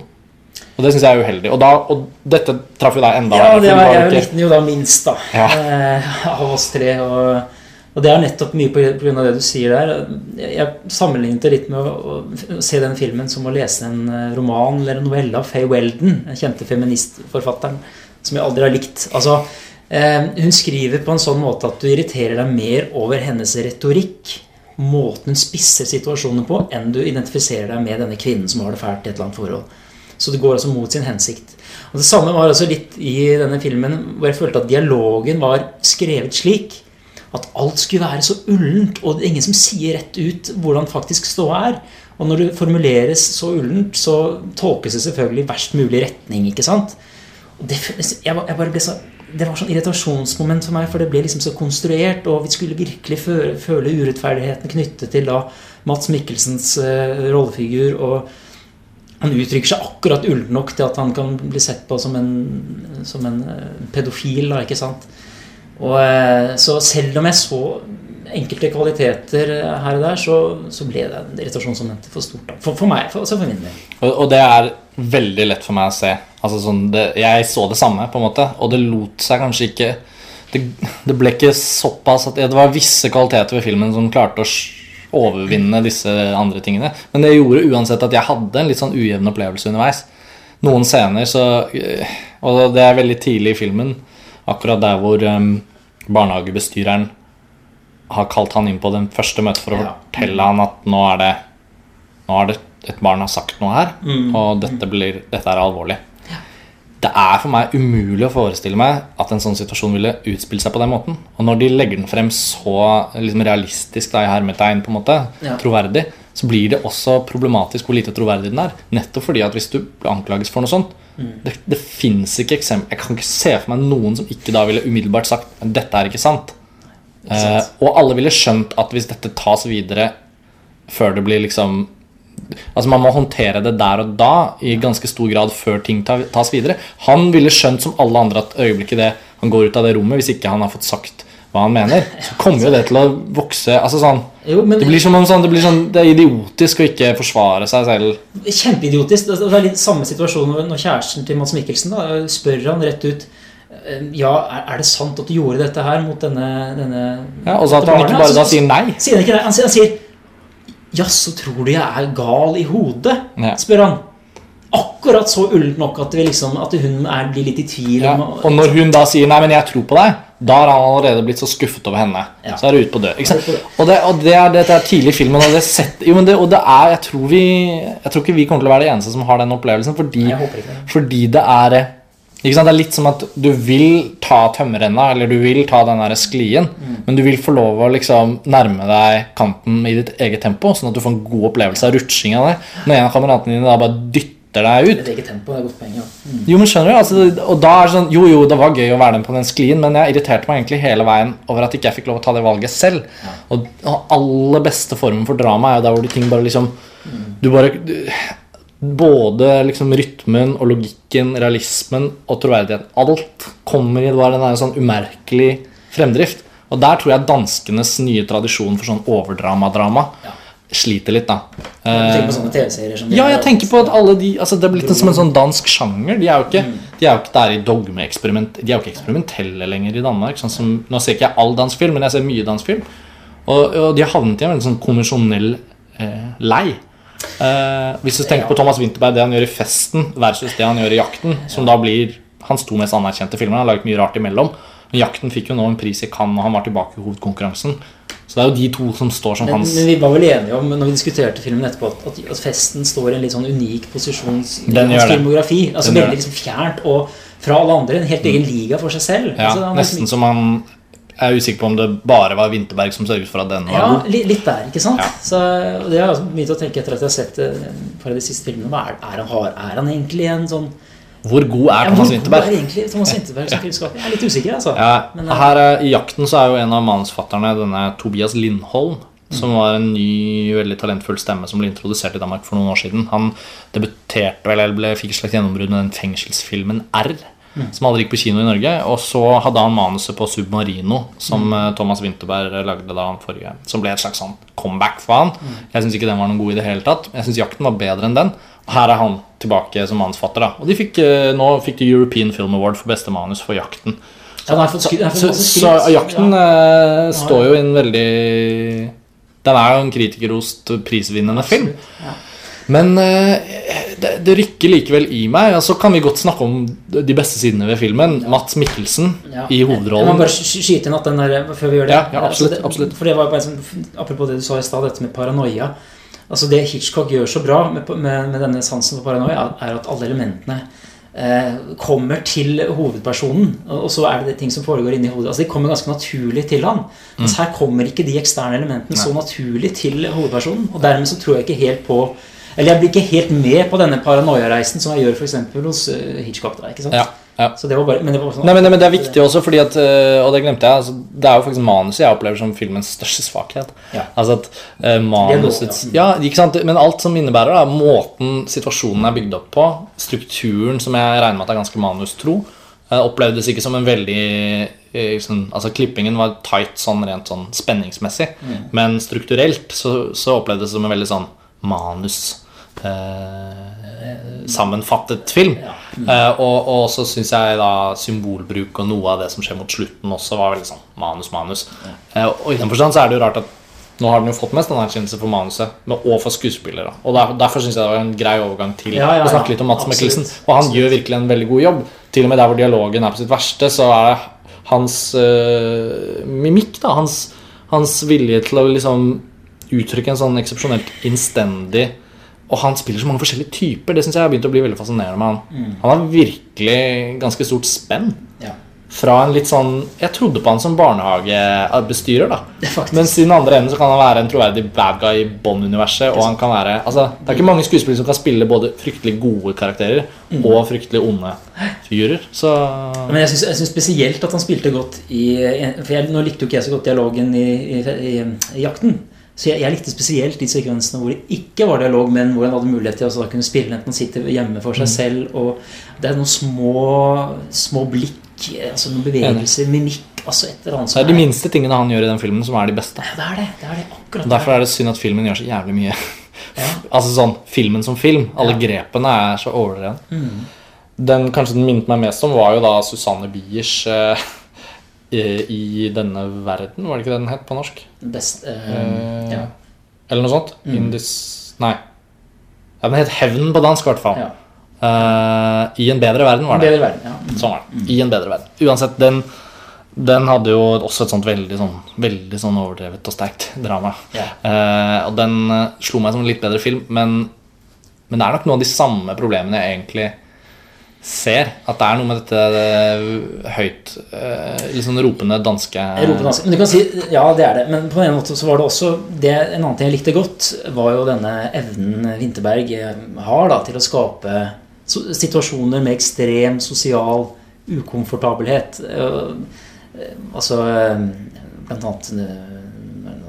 Og det syns jeg er uheldig. Og, da, og dette traff jo deg enda Ja, det var, jeg likte den jo da minst, da. Ja. Eh, av oss tre. Og, og det er nettopp mye av det du sier der. Jeg, sammenlignet det litt med å, å se den filmen som å lese en eh, roman eller en novelle av Faye Weldon, den kjente feministforfatteren, som jeg aldri har likt. Altså, eh, hun skriver på en sånn måte at du irriterer deg mer over hennes retorikk, måten hun spisser situasjoner på, enn du identifiserer deg med denne kvinnen som har det fælt i et eller annet forhold. Så det går altså mot sin hensikt. Og Det samme var altså litt i denne filmen hvor jeg følte at dialogen var skrevet slik at alt skulle være så ullent, og det er ingen som sier rett ut hvordan faktisk ståa er. Og når det formuleres så ullent, så tolkes det selvfølgelig i verst mulig retning. ikke sant? Det, jeg, jeg så, det var sånn irritasjonsmoment for meg, for det ble liksom så konstruert, og vi skulle virkelig føle, føle urettferdigheten knyttet til da Mats Mikkelsens uh, rollefigur. og han uttrykker seg akkurat ullent nok til at han kan bli sett på som en, som en eh, pedofil. Ikke sant? Og, eh, så selv om jeg så enkelte kvaliteter eh, her og der, så, så ble det irritasjonsmomentet for stort. For, for meg, for, altså for min del. Og, og det er veldig lett for meg å se. Altså sånn, det, jeg så det samme, på en måte, og det lot seg kanskje ikke det, det ble ikke såpass at Det var visse kvaliteter ved filmen som klarte å overvinne disse andre tingene. Men det gjorde uansett at jeg hadde en litt sånn ujevn opplevelse underveis. Noen scener så øh, Og det er veldig tidlig i filmen, akkurat der hvor um, barnehagebestyreren har kalt han inn på den første møtet for å Ja. fortelle han at nå er det Nå er det et barn har sagt noe her, Mm. og dette, blir, dette er alvorlig. Det er for meg umulig å forestille meg at en sånn situasjon ville utspille seg på den måten. Og når de legger den frem så liksom realistisk, da, i hermetegn, på en måte, Ja. troverdig, så blir det også problematisk hvor lite troverdig den er. Nettopp fordi at hvis du anklages for noe sånt. Det, det fins ikke eksempel Jeg kan ikke se for meg noen som ikke da ville umiddelbart sagt dette er ikke sant. Ikke sant? Eh, og alle ville skjønt at hvis dette tas videre før det blir liksom Altså Man må håndtere det der og da i ganske stor grad før ting tas videre. Han ville skjønt som alle andre at øyeblikket det han går ut av det rommet, hvis ikke han har fått sagt hva han mener, så kommer jo det til å vokse altså sånn, Jo, men Det blir som om sånn, det, blir sånn, det er idiotisk å ikke forsvare seg selv. Kjempeidiotisk. Det det er litt samme situasjon når- kjæresten til Mads Mikkelsen da, spør han rett ut eh, Ja, er- det sant at du gjorde dette her mot denne, denne Ja, og så at han ikke bare da sier nei. Sier han ikke det? Han sier, han sier Jaså, tror du jeg er gal i hodet? Ja. spør han. Akkurat så ullent nok at, liksom, at hun er, blir litt i tvil. Ja, og når hun da sier 'nei, men jeg tror på deg', da har han allerede blitt så skuffet over henne. Ja. Så er det ut på dør. Og, det, og det er, dette er tidlig i filmen, og det, setter, jo, men det, og det er jeg tror, vi, jeg tror ikke vi kommer til å være de eneste som har den opplevelsen, fordi, fordi det er eh? Det er litt som at du vil ta tømmerrenna, eller du vil ta den der sklien, Mm. men du vil få lov å liksom nærme deg kanten i ditt eget tempo, sånn at du får en god opplevelse av rutsjinga der. Når en av kameratene dine da bare dytter deg ut, Et eget tempo det er godt poeng. Ja. Mm. jo, men skjønner du? Altså, og da er det sånn, Jo, jo, det var gøy å være den på den sklien, men jeg irriterte meg egentlig hele veien over at ikke jeg fikk lov å ta det valget selv. Og og aller beste formen for drama er jo der hvor de ting bare liksom Du bare du, Både liksom rytmen og logikken, realismen og troverdigheten. Alt kommer i bare den der sånn umerkelig fremdrift. Og der tror jeg danskenes nye tradisjon for sånn overdramadrama Ja. Sliter litt, da. Du tenker på Eh, sånne TV-serier som de ja, jeg tenker på at alle de altså Det er blitt en, som en sånn dansk sjanger. De er jo ikke, de er jo ikke der i dogmeeksperiment De er jo ikke eksperimentelle lenger i Danmark. Sånn som, nå ser ikke jeg all dansk film, men jeg ser mye dansk film. Og, og de har havnet i en veldig sånn konvensjonell eh, lei. Eh, hvis du tenker på Thomas Winterberg, det han gjør i 'Festen' versus det han gjør i 'Jakten', som da blir hans to mest anerkjente filmer. Han har laget mye rart imellom. Men 'Jakten' fikk jo nå en pris i Cannes, og han var tilbake i hovedkonkurransen. Så det er jo de to som står som Men, hans men vi var vel enige om når vi diskuterte filmen etterpå at, at, festen står i en litt sånn unik posisjon i hans filmografi. Altså Den Veldig liksom fjernt og fra alle andre. En helt egen liga for seg selv. Ja, altså, er liksom- nesten som han Jeg er usikker på om det bare var Vinterberg som sørget for at den var Ja, god. Ja, litt der, ikke sant? Ja. Så, det har jeg begynt å tenke etter at jeg har sett det, et de siste filmene. Er, er, han, er han egentlig en sånn Hvor god ja, er Hvor Thomas god er egentlig Thomas Winterberg som filmskaper? Jeg er litt usikker, altså. Ja, Men, eh, her eh, I 'Jakten' så er jo en av manusfatterne denne Tobias Lindholm. Som var en ny, veldig talentfull stemme som ble introdusert i Danmark for noen år siden. Han debuterte vel, eller fikk et slags gjennombrudd med den fengselsfilmen R. Som aldri gikk på kino i Norge. Og så hadde han manuset på 'Submarino', som mm. Thomas Winterberg lagde da han forrige. Som ble et slags sånn comeback for han. Jeg syns ikke den var noen god i det hele tatt. Jeg syns 'Jakten' var bedre enn den. Her er han tilbake som manusfatter. da Og de fikk, eh, nå fikk de European Film Award for beste manus for 'Jakten'. Ja, fått skryt. han Så, så jakten Ja. eh, står jo i en veldig Den er jo en kritikerrost prisvinnende film. Ja. Men eh, det, det rykker likevel i meg. Så kan vi godt snakke om de beste sidene ved filmen. Mats Mikkelsen Ja. i Jeg må bare sky- skyte inn at den der, før vi gjør det Ja, ja, absolutt, altså det, absolutt. For det var bare Apropos det du sa i stad, dette med paranoia. Altså Det Hitchcock gjør så bra med, med, med denne sansen for paranoia, er at alle elementene eh, kommer til hovedpersonen. Og, så er det ting som foregår inni hodet. Altså De kommer ganske naturlig til han. Mens her kommer ikke de eksterne elementene så naturlig til hovedpersonen. Og dermed så tror jeg ikke helt på Eller jeg blir ikke helt med på denne paranoiareisen som jeg gjør f.eks. hos eh, Hitchcock. Da, ikke sant? Ja, ja. Så det var bare, men det var sånn Nei, men, men det er viktig også, fordi at, eh, og det glemte jeg altså, Det er jo faktisk manuset jeg opplever som filmens største svakhet. Ja. Altså at uh, manusets ja? Men alt som innebærer da, måten situasjonen er bygd opp på, strukturen som jeg regner med at er ganske manustro, uh, opplevdes ikke som en veldig uh, sånn, altså Klippingen var tight sånn rent sånn spenningsmessig, men strukturelt så, så opplevdes det som en veldig sånn manus eh, sammenfattet film. Eh, og, og så syns jeg da symbolbruk og noe av det som skjer mot slutten også, var veldig sånn manus-manus. Eh, og i den forstand så er det jo rart at nå har den jo fått mest anerkjennelse for manuset, men og for skuespillere. Og der, Derfor syns jeg det var en grei overgang til Ja, ja, å snakke litt om Mats Mikkelsen. Og han gjør virkelig en veldig god jobb. Til og med der hvor dialogen er på sitt verste, så er det hans uh, mimikk, da, hans, hans vilje til å liksom uttrykke en sånn eksepsjonelt innstendig Og han spiller så mange forskjellige typer. Det syns jeg har begynt å bli veldig fascinerende med han. Han har virkelig ganske stort spenn. Ja. Fra en litt sånn Jeg trodde på han som barnehagebestyrer, da. Men siden andre enden så kan han være en troverdig bad guy i Bond-universet. Og han kan være Altså, det er ikke mange skuespillere som kan spille både fryktelig gode karakterer og fryktelig onde figurer. Så Men jeg syns spesielt at han spilte godt i For jeg, Nå likte jo ikke jeg så godt dialogen i, i, i, i Jakten. Så jeg, jeg likte spesielt de sekvensene hvor det ikke var dialog, men hvor han hadde mulighet til å kunne spille enten sitte hjemme for seg selv og Det er noen små, små blikk, altså noen bevegelser, mimikk altså et eller annet det er de minste tingene han gjør i den filmen, som er de beste. Ja, det er det. det, er det akkurat Derfor er det synd at filmen gjør så jævlig mye. Ja. altså sånn filmen som film. Alle Ja. grepene er så overdrevne. Mm. Den kanskje den minnet meg mest om, var jo da Susanne Biers eh, i, i denne verden. Var det ikke det den het på norsk? Best, uh, Eh, ja. Eller noe sånt. Mm. In Nei. Ja, Den het Hevnen på dansk, i hvert fall. ja. Uh, I en bedre verden, var det. bedre verden. Ja. Sånn var det. I en bedre verden. Uansett, den, den hadde jo også et sånt veldig sånn, veldig sånn overdrevet og sterkt drama. Yeah. Eh, og den eh, slo meg som en litt bedre film, men, men det er nok noen av de samme problemene jeg egentlig ser. At det er noe med dette eh, høyt liksom ropende danske. Men du kan si, ja det er det Men på en måte så var det også det, En annen ting jeg likte godt Var jo denne evnen Vinterberg eh, har da Til å skape situasjoner med ekstrem sosial ukomfortabelhet Altså Blant annet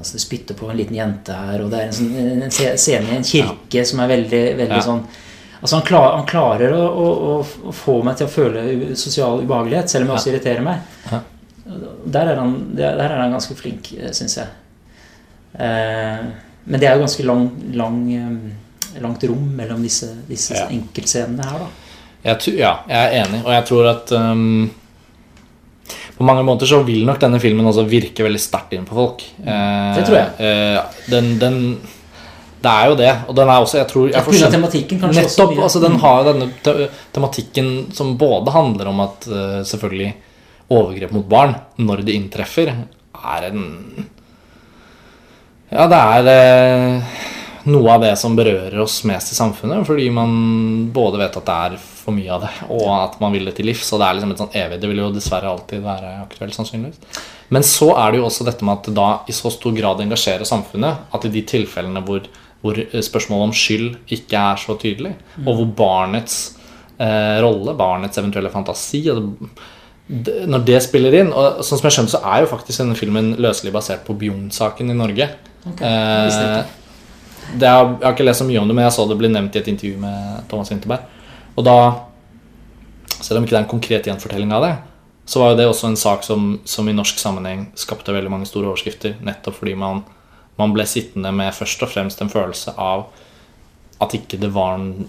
altså, spytter på en liten jente her Og det er en, sånn, en scene i en kirke Som er veldig, veldig Ja. sånn Altså han, klar, han klarer å, å, å- få meg til å føle sosial ubehagelighet, selv om jeg også irriterer meg. Der er han, der er han ganske flink, syns jeg. Eh, men det er jo ganske lang, lang, eh, langt rom mellom disse, disse Ja. enkeltscenene her, da. Jeg, ja, jeg er enig, og jeg tror at um, på mange måter så vil nok denne filmen også virke veldig sterkt inn på folk. Eh, Det tror jeg. eh, den, den Det er jo det. Og den er også Jeg tror jeg forstår, tematikken kanskje også Nettopp. mye. altså Den har jo denne te tematikken som både handler om at uh, selvfølgelig overgrep mot barn, når de inntreffer, er en Ja, det er uh, noe av det som berører oss mest i samfunnet. Fordi man både vet at det er for mye av det, og at man vil det til livs. Og det er liksom et sånn evig Det vil jo dessverre alltid være aktuelt, sannsynligvis. Men så er det jo også dette med at det da i så stor grad engasjerer samfunnet at i de tilfellene hvor, hvor spørsmålet om skyld ikke er så tydelig, og hvor barnets eh, rolle, barnets eventuelle fantasi det, Når det spiller inn og Sånn som jeg skjønner, så er jo faktisk denne filmen løselig basert på Bjugn-saken i Norge. Okay, Eh, det jeg har ikke lest så mye om det, men jeg så det ble nevnt i et intervju med Thomas Winterberg. Og da, selv om ikke det er en konkret gjenfortelling av det, så var jo det også en sak som, som i norsk sammenheng skapte veldig mange store overskrifter, nettopp fordi man, man ble sittende med først og fremst en følelse av at ikke det var en,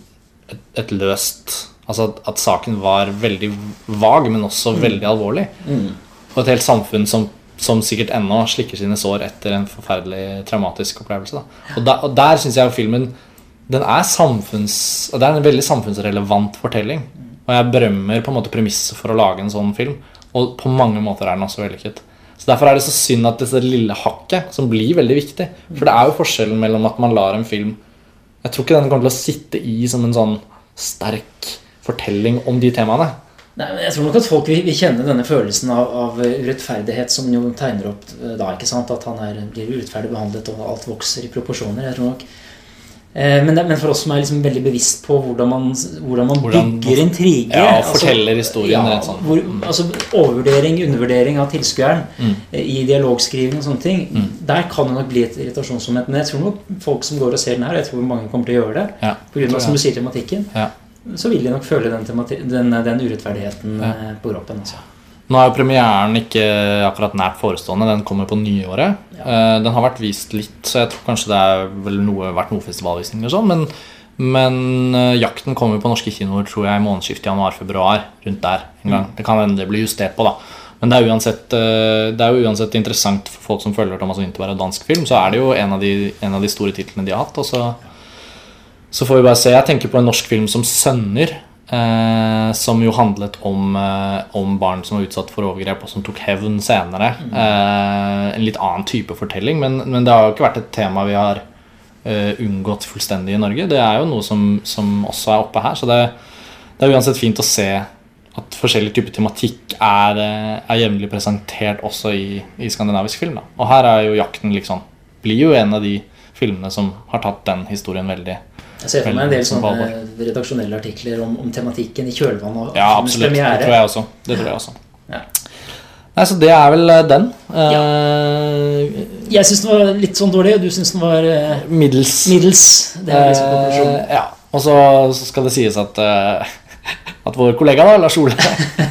et, et løst Altså at, at saken var veldig vag, men også veldig alvorlig. Og et helt samfunn som, som sikkert ennå slikker sine sår etter en forferdelig traumatisk opplevelse. Da. Og, der, og der syns jeg filmen den er samfunns, Det er en veldig samfunnsrelevant fortelling. Og jeg berømmer på en måte premisset for å lage en sånn film. Og på mange måter er den også vellykket. Så Derfor er det så synd at dette lille hakket, som blir veldig viktig For det er jo forskjellen mellom at man lar en film Jeg tror ikke den kommer til å sitte i som en sånn sterk fortelling om de temaene. Nei, men jeg tror nok at folk vil, kjenne denne følelsen av, av urettferdighet som jo tegner opp eh, da, ikke sant? At han er, blir urettferdig behandlet, og alt vokser i proporsjoner. Jeg tror nok men, det, men for oss som er liksom veldig bevisst på hvordan man, hvordan man Hvordan- bygger intriger Ja, og altså- forteller historien ja, sånn. hvor, altså Overvurdering, undervurdering av tilskueren Mm. eh, i dialogskriving og sånne ting. Der kan det nok bli et irritasjonsmoment. Men jeg tror nok folk som går og ser den her, og jeg tror mange kommer til å gjøre det, Ja, av som du sier tematikken, Ja. så vil de nok føle den, den, den urettferdigheten Ja. eh, på kroppen. Altså. Nå er jo premieren ikke akkurat nært forestående. Den kommer på nyåret. Ja. Eh, Den har vært vist litt, så jeg tror kanskje det har noe, vært noe festivalvisninger og sånn. Men, Men eh, jakten kommer på norske kinoer tror jeg i månedsskiftet januar-februar. Rundt der en gang. Det kan hende det blir justert på, da. Men det er, uansett, eh, det er jo uansett interessant for folk som følger Thomas Winterberg og dansk film. Så er det jo en av de, en av de store titlene de har hatt. Og så, så får vi bare se. Jeg tenker på en norsk film som 'Sønner'. Eh, som jo handlet om, eh, om barn som var utsatt for overgrep, og som tok hevn senere. Eh, en litt annen type fortelling, men, men det har jo ikke vært et tema vi har eh, unngått fullstendig i Norge. Det er jo noe som, som også er oppe her. Så det, det er uansett fint å se at forskjellig type tematikk er, eh, er jevnlig presentert også i, i skandinavisk film. Da. Og her er jo jakten liksom Blir jo en av de filmene som har tatt den historien veldig Jeg ser for meg en del sånne redaksjonelle artikler om, om tematikken i kjølvannet av Ja, absolutt. Det tror jeg også. Det tror jeg også. Ja. Nei, Så det er vel eh, den. Eh, Jeg syns den var litt sånn dårlig, og du syns den var eh, middels. middels. Det er liksom konklusjonen. Ja. Og så, så skal det sies at, at vår kollega da, Lars Ole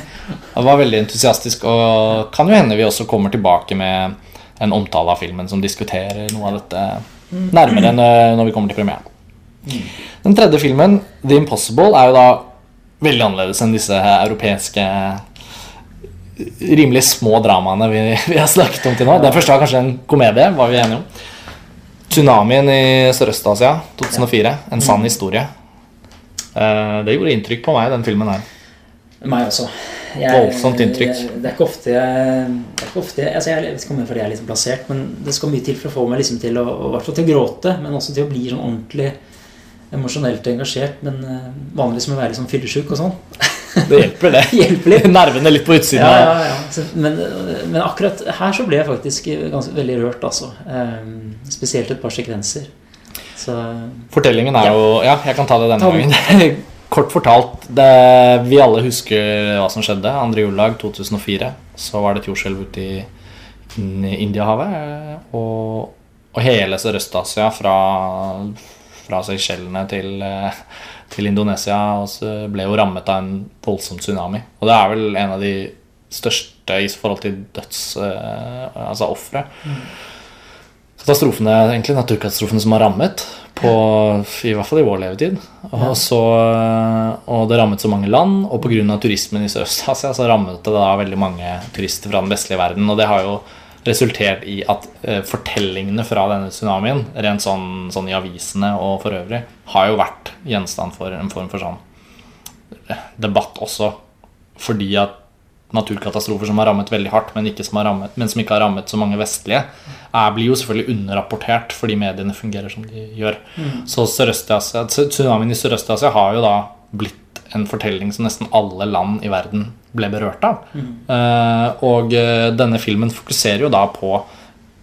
var veldig entusiastisk. Og kan jo hende vi også kommer tilbake med en omtale av filmen som diskuterer noe av dette nærmere enn når vi kommer til premieren. Den tredje filmen, The Impossible, er jo da veldig annerledes enn disse europeiske rimelig små dramaene vi, vi har snakket om til nå. Den første var kanskje en komedie, var vi enige om. Tsunamien i Sørøst-Asia 2004. En sann historie. Eh, Det gjorde inntrykk på meg, den filmen her. Meg også. Jeg, Voldsomt inntrykk. Jeg, det er ikke ofte jeg, ikke ofte jeg, altså jeg vet ikke om det er fordi jeg er litt plassert, men det skal mye til for å få meg liksom til å, til å gråte, men også til å bli sånn ordentlig emosjonelt engasjert. Men eh, vanligvis må jeg være sånn fyllesyk og sånn. Det hjelper, det. Hjelper litt. Nervene litt på utsiden. Ja, ja, ja. Men, men akkurat her så ble jeg faktisk ganske, veldig rørt, altså. Eh, spesielt et par sekvenser. Så Fortellingen er jo Ja, jeg kan ta det denne gangen. Kort fortalt, det, vi alle husker hva som skjedde. Andre juledag 2004. Så var det et jordskjelv ute i i Indiahavet. eh, Og, og hele Sørøst-Asia, fra, fra Seychellene til, eh, til Indonesia, og så ble jo rammet av en voldsom tsunami. Og det er vel en av de største i forhold til døds... eh, Altså ofre katastrofene, egentlig naturkatastrofene som har rammet, på, i hvert fall i vår levetid. Og, så, og det rammet så mange land, og pga. turismen i Sørøst-Asia så rammet det da veldig mange turister fra den vestlige verden. Og det har jo resultert i at eh, fortellingene fra denne tsunamien, rent sånn, sånn i avisene og for øvrig, har jo vært gjenstand for en form for sånn eh, debatt også. Fordi at naturkatastrofer som har rammet veldig hardt, men, som, har rammet, men som ikke har rammet så mange vestlige, er, blir jo selvfølgelig underrapportert fordi mediene fungerer som de gjør. Så tsunamien i Sørøst-Asia har jo da blitt en fortelling som nesten alle land i verden ble berørt av. Eh, og eh, denne filmen fokuserer jo da på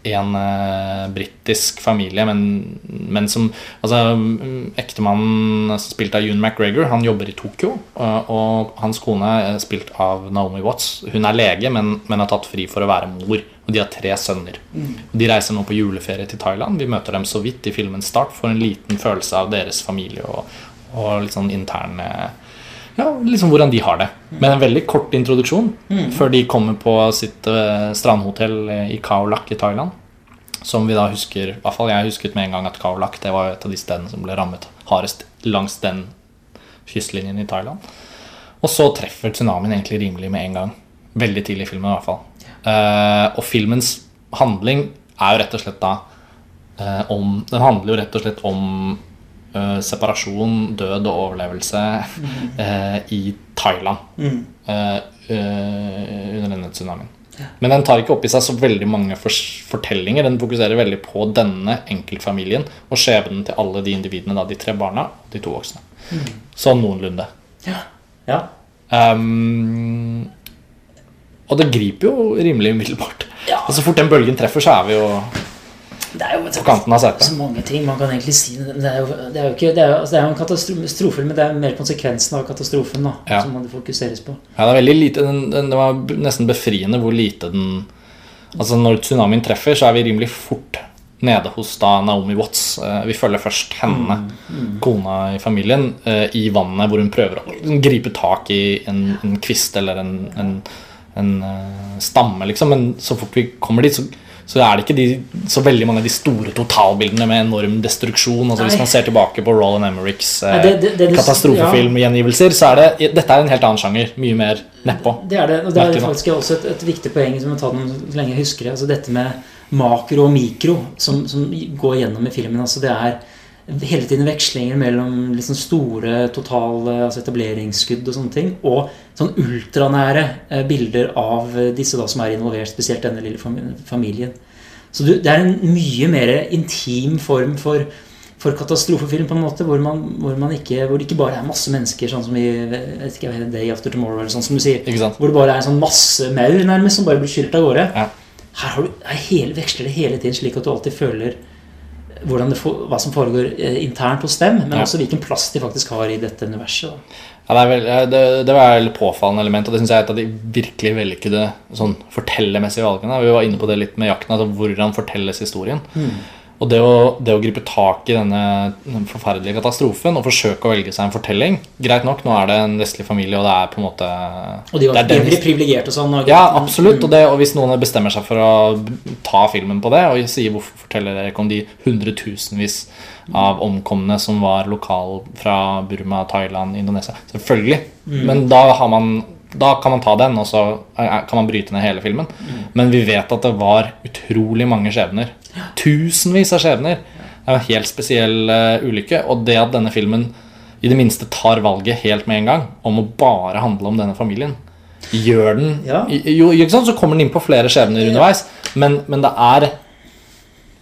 en uh, britisk familie, men, men som altså, mm, Ektemannen spilt av June McGregor, han jobber i Tokyo. Og, og hans kone, er spilt av Naomi Watts, hun er lege, men, men har tatt fri for å være mor. Og de har tre sønner. De reiser nå på juleferie til Thailand. Vi møter dem så vidt i filmens start. Får en liten følelse av deres familie og, og litt sånn interne ja, liksom hvordan de har det. Men en veldig kort introduksjon før de kommer på sitt uh, strandhotell i Khao Lak i Thailand. Som vi da husker, i hvert fall jeg husket med en gang at Khao Lak det var et av de stedene som ble rammet hardest langs den kystlinjen i Thailand. Og så treffer tsunamien egentlig rimelig med en gang. Veldig tidlig i filmen i hvert fall. Uh, og filmens handling er jo rett og slett da uh, om Den handler jo rett og slett om eh, separasjon, død og overlevelse uh, i Thailand eh, eh, under denne tsunamien. Men den tar ikke opp i seg så veldig mange fortellinger. Den fokuserer veldig på denne enkeltfamilien og skjebnen til alle de individene, da, de tre barna og de to voksne. Sånn noenlunde. ja. ja. Um, og det griper jo rimelig umiddelbart. Ja. Og så fort den bølgen treffer, så er vi jo Det er jo på kanten av setet. så mange ting man kan egentlig si. Det er jo, det er jo, ikke, det er, altså det er en katastrofe, men det er mer konsekvensen av katastrofen da, Ja. som man fokuseres på. Ja, det, er veldig lite, det var nesten befriende hvor lite den Altså Når tsunamien treffer, så er vi rimelig fort nede hos da Naomi Watts. Eh, Vi følger først henne, kona i familien, eh, i vannet hvor hun prøver å gripe tak i en, en kvist eller en, en, en eh, stamme, liksom. Men så fort vi kommer dit, så, så er det ikke de, så veldig mange av de store totalbildene med enorm destruksjon. Altså Hvis man ser tilbake på Roland Emmerichs eh, det- det- katastrofefilmgjengivelser, så er det dette er en helt annen sjanger. Mye mer nedpå. Det er det, og det er faktisk også et, et viktig poeng som jeg den så lenge jeg husker det. Altså dette med makro og mikro som, som går gjennom i filmen. Altså det er hele tiden vekslinger mellom liksom store totale altså etableringsskudd og sånne ting, og sånn ultranære eh, bilder av disse da som er involvert, spesielt denne lille familien. Så du, det er en mye mer intim form for for katastrofefilm, på en måte, hvor, man, hvor, man ikke, hvor det ikke bare er masse mennesker, sånn som i vet ikke, Day After Tomorrow, eller sånn som du sier. Hvor det bare er en sånn masse maur nærmest som bare blir skylt av gårde. Ja. Her har du, her hele, veksler det hele tiden slik at du alltid føler det, hva som foregår eh, internt hos dem, men Ja. også hvilken plass de faktisk har i dette universet. Ja, det, vel, det, det var et påfallende element, og det synes jeg er et av de virkelig vellykkede sånn, fortellermessige valgene. Vi var inne på det litt med jakten, altså hvordan fortelles historien. Og det å, det å gripe tak i denne den forferdelige katastrofen og forsøke å velge seg en fortelling Greit nok, nå er det en vestlig familie, og det er på en måte Og de var veldig privilegerte og sånn. Og, Ja, absolutt. Og, det, og hvis noen bestemmer seg for å ta filmen på det, og sier hvorfor forteller dere ikke om de hundretusenvis av omkomne som var lokal fra Burma, Thailand, Indonesia Selvfølgelig. Men da, har man, da kan man ta den, og så eh, kan man bryte ned hele filmen. Men vi vet at det var utrolig mange skjebner. Tusenvis av skjebner. Det er en helt spesiell uh, ulykke. Og det at denne filmen i det minste tar valget helt med en gang om å bare handle om denne familien, gjør den Ja. jo, ikke sant? Så kommer den inn på flere skjebner underveis, men, men det er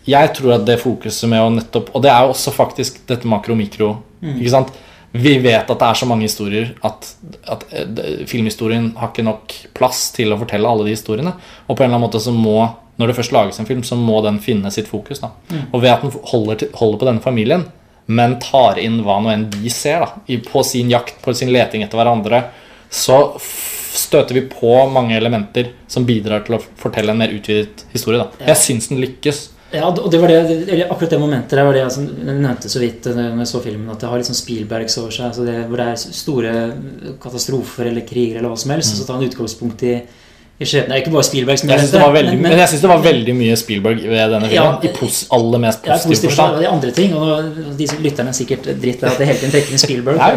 Jeg tror at det fokuset med å nettopp Og det er jo også faktisk dette makro-mikro. Ikke sant? Vi vet at det er så mange historier at, at eh, filmhistorien har ikke nok plass til å fortelle alle de historiene. Og på en eller annen måte så må når det først lages en film, så må den finne sitt fokus. da. Og ved at den holder, til, holder på denne familien, men tar inn hva nå enn de ser da, i, på sin jakt, på sin leting etter hverandre, så støter vi på mange elementer som bidrar til å fortelle en mer utvidet historie. da. Jeg syns den lykkes. Ja, og det var det, eller akkurat det momentet der var det jeg nevnte så vidt eh, når jeg så filmen, at det har litt sånn Spielbergs over seg. Altså det, hvor det er store katastrofer eller kriger eller hva som helst. Og så tar han utgangspunkt i, i skjebnen. Det er ikke bare Spielberg som Jeg gjør syns det, var veldig- men jeg synes det var veldig mye Spielberg ved denne Ja, filmen. I pos aller mest Ja, positiv positivt forstand. Og de andre ting, og nå, de som lytterne er sikkert dritt av at det hele tiden trekker inn Spielberg. Nei,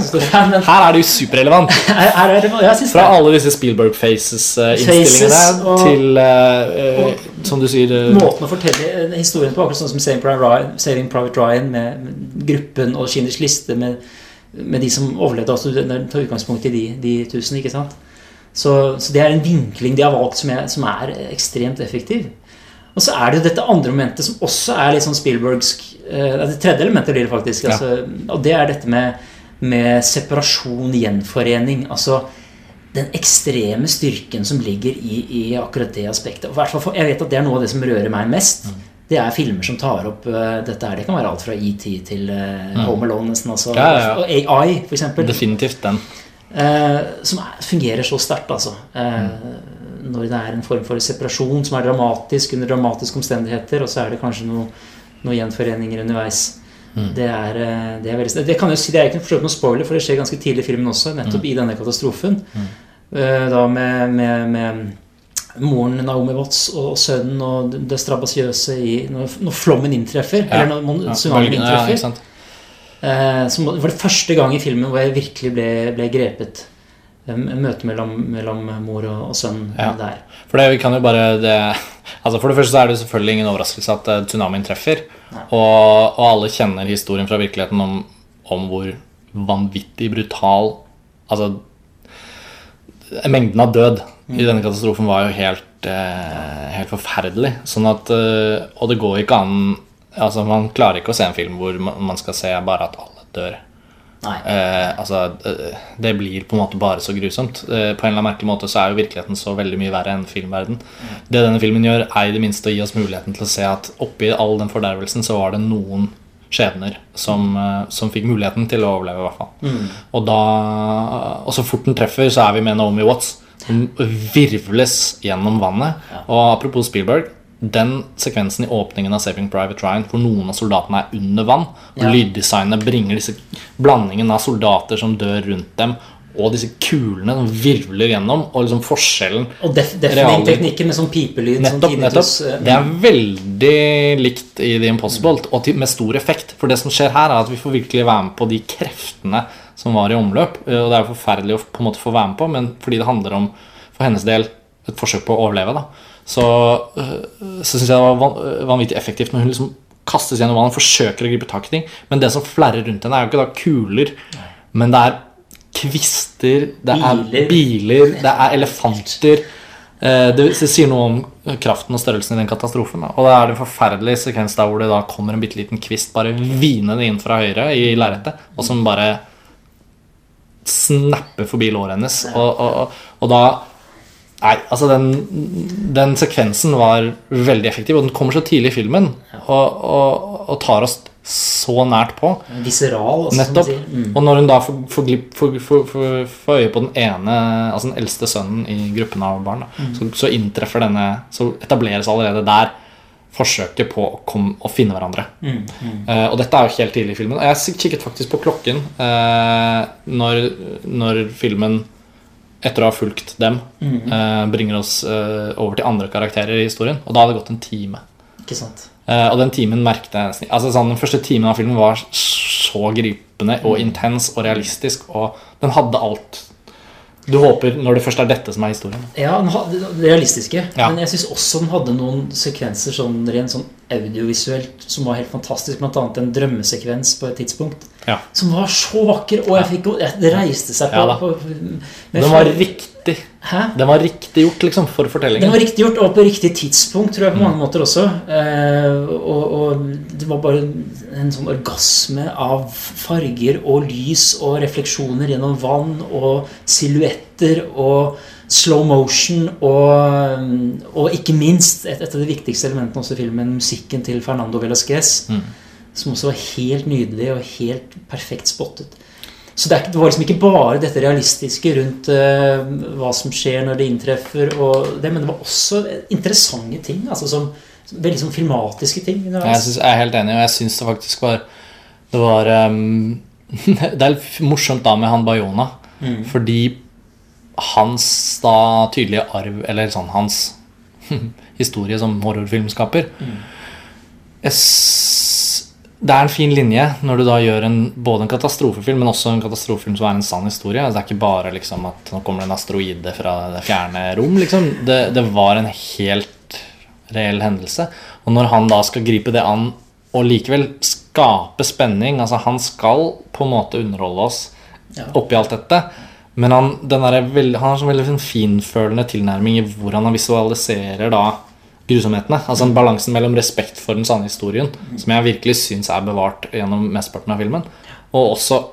men Her er det jo superrelevant. her, her er det, jeg synes Fra alle disse Spielberg Faces-innstillingene uh, til, uh, eh, som du sier eh, Måten å fortelle historien på, akkurat sånn som Saving Private Ryan, Saving Private Ryan med, med gruppen og Schindlers liste med, med de som overlevde. Altså, tar utgangspunkt i de, de tusen, ikke sant? Så, så det er en vinkling de har valgt som er, som er ekstremt effektiv. Og så er det jo dette andre momentet som også er litt sånn Spielbergsk eh, Det tredje elementet blir det faktisk. Ja. Altså, og det er dette med, med separasjon, gjenforening. Altså den ekstreme styrken som ligger i, i akkurat det aspektet. For, jeg vet at det er noe av det som rører meg mest. Mm. Det er filmer som tar opp uh, dette her. Det kan være alt fra ET til uh, Home Alone, nesten. Altså. Ja, ja, ja. Og AI, eksempel. definitivt den. Uh, som er, fungerer så sterkt, altså. Mm. Når det er en form for separasjon som er dramatisk under dramatiske omstendigheter, og så er det kanskje noen noe gjenforeninger underveis. Det er, eh, det er veldig. Det kan jeg si, det er ikke noe spoiler, for det skjer ganske tidlig i filmen også, nettopp i denne katastrofen. Mm. Da med, med, med moren Naomi Watts og sønnen og det strabasiøse i når, når flommen inntreffer, Ja. eller når Ja, tsunamien inntreffer. ja? Eh, som var det første gang i filmen hvor jeg virkelig ble, ble grepet. Møtet mellom, mellom mor og, og sønn Ja. der. For det, vi kan jo bare det, altså For det første så er det selvfølgelig ingen overraskelse at eh, tsunamien treffer. Og, og alle kjenner historien fra virkeligheten om, om hvor vanvittig brutal Altså Mengden av død i denne katastrofen var jo helt, eh, helt forferdelig. Sånn at, eh, og det går ikke an altså Man klarer ikke å se en film hvor man man skal se bare at alle dør. Eh, altså, eh, det blir på en måte bare så grusomt. Eh, på en eller annen merkelig måte så er jo virkeligheten så veldig mye verre enn filmverden. Det denne filmen gjør, er i det minste å gi oss muligheten til å se at oppi all den fordervelsen så var det noen skjebner som, eh, som fikk muligheten til å overleve, i hvert fall. Og, da, og så fort den treffer, så er vi med Naomi Watts. Hun virvles gjennom vannet. Og apropos Spielberg. Den sekvensen i åpningen av Saving Private Ryan hvor noen av soldatene er under vann, og Ja. lyddesignet bringer disse blandingen av soldater som dør rundt dem, og disse kulene som virvler gjennom, og liksom forskjellen Og def deafening-teknikken med sånn pipelyd. Nettopp, sånn nettopp. eh, Det er veldig likt i The Impossible, og med stor effekt. For det som skjer her, er at vi får virkelig være med på de kreftene som var i omløp. eh, Og det er jo forferdelig å på en måte få være med på, men fordi det handler om, for hennes del, et forsøk på å overleve, da, så, øh, så syns jeg det var vanvittig effektivt når hun liksom kastes gjennom vannet, forsøker å gripe tak i ting. Men det som flerrer rundt henne, er jo ikke da kuler, men det er kvister, det er Biler. biler, det er elefanter. Eh, Det, det sier noe om kraften og størrelsen i den katastrofen. Da. Og da er det en forferdelig sekvens der hvor det da kommer en bitte liten kvist bare hvinende inn fra høyre i lerretet, og som bare snapper forbi låret hennes. Og, og, og, og da Nei, altså den, den sekvensen var veldig effektiv, og den kommer så tidlig i filmen og, og, og tar oss så nært på. Viseral, også, Nettopp. som sier. Mm. Og når hun da får, får, får, får øye på den ene, altså den eldste sønnen i gruppen av barn, da, Mm. så, så inntreffer denne Så etableres allerede der forsøket på å, komme, å finne hverandre. Mm, Uh, og dette er jo helt tidlig i filmen. Og jeg kikket faktisk på klokken uh, når, når filmen, etter å ha fulgt dem, Mm. eh, bringer oss eh, over til andre karakterer i historien. Og da hadde det gått en time. Ikke sant. Eh, og den timen merket jeg nesten altså sånn, Den første timen av filmen var så gripende og intens og realistisk, og den hadde alt du håper når det først er dette som er historien. Ja, det realistiske. Ja. Men jeg syns også den hadde noen sekvenser sånn rent sånn audiovisuelt som var helt fantastisk. Blant annet en drømmesekvens på et tidspunkt Ja. som var så vakker. Og jeg fikk, det reiste seg på, Ja på Den var riktig Hæ? Den var riktig gjort liksom for Den fortellingen. var riktig gjort, og på riktig tidspunkt, tror jeg Mm. på mange måter også. Eh, og, og det var bare en sånn orgasme av farger og lys og refleksjoner gjennom vann og silhuetter og slow motion og, og ikke minst et, et av de viktigste elementene også i filmen, musikken til Fernando Velasquez, Mm. som også var helt nydelig og helt perfekt spottet. Så det, er, det var liksom ikke bare dette realistiske rundt uh, hva som skjer når det inntreffer, det, men det var også interessante ting. altså som, som Veldig sånn filmatiske ting. Jeg, synes, jeg er helt enig, og jeg syns det faktisk var Det var um, Det er litt morsomt da med han Bayona, Mm. fordi hans da tydelige arv, eller sånn hans historie som horrorfilmskaper mm. Det er en fin linje når du da gjør en, både en katastrofefilm, men også en katastrofefilm som er en sann historie. Altså, det er ikke bare liksom at nå kommer det en asteroide fra det fjerne rom. Liksom. Det, det var en helt reell hendelse. Og når han da skal gripe det an og likevel skape spenning Altså, han skal på en måte underholde oss Ja. oppi alt dette. Men han, den veld- han har sånn veldig sånn finfølende tilnærming i hvordan han visualiserer da grusomhetene. Altså en balansen mellom respekt for den sanne historien, som jeg virkelig syns er bevart gjennom mesteparten av filmen, og også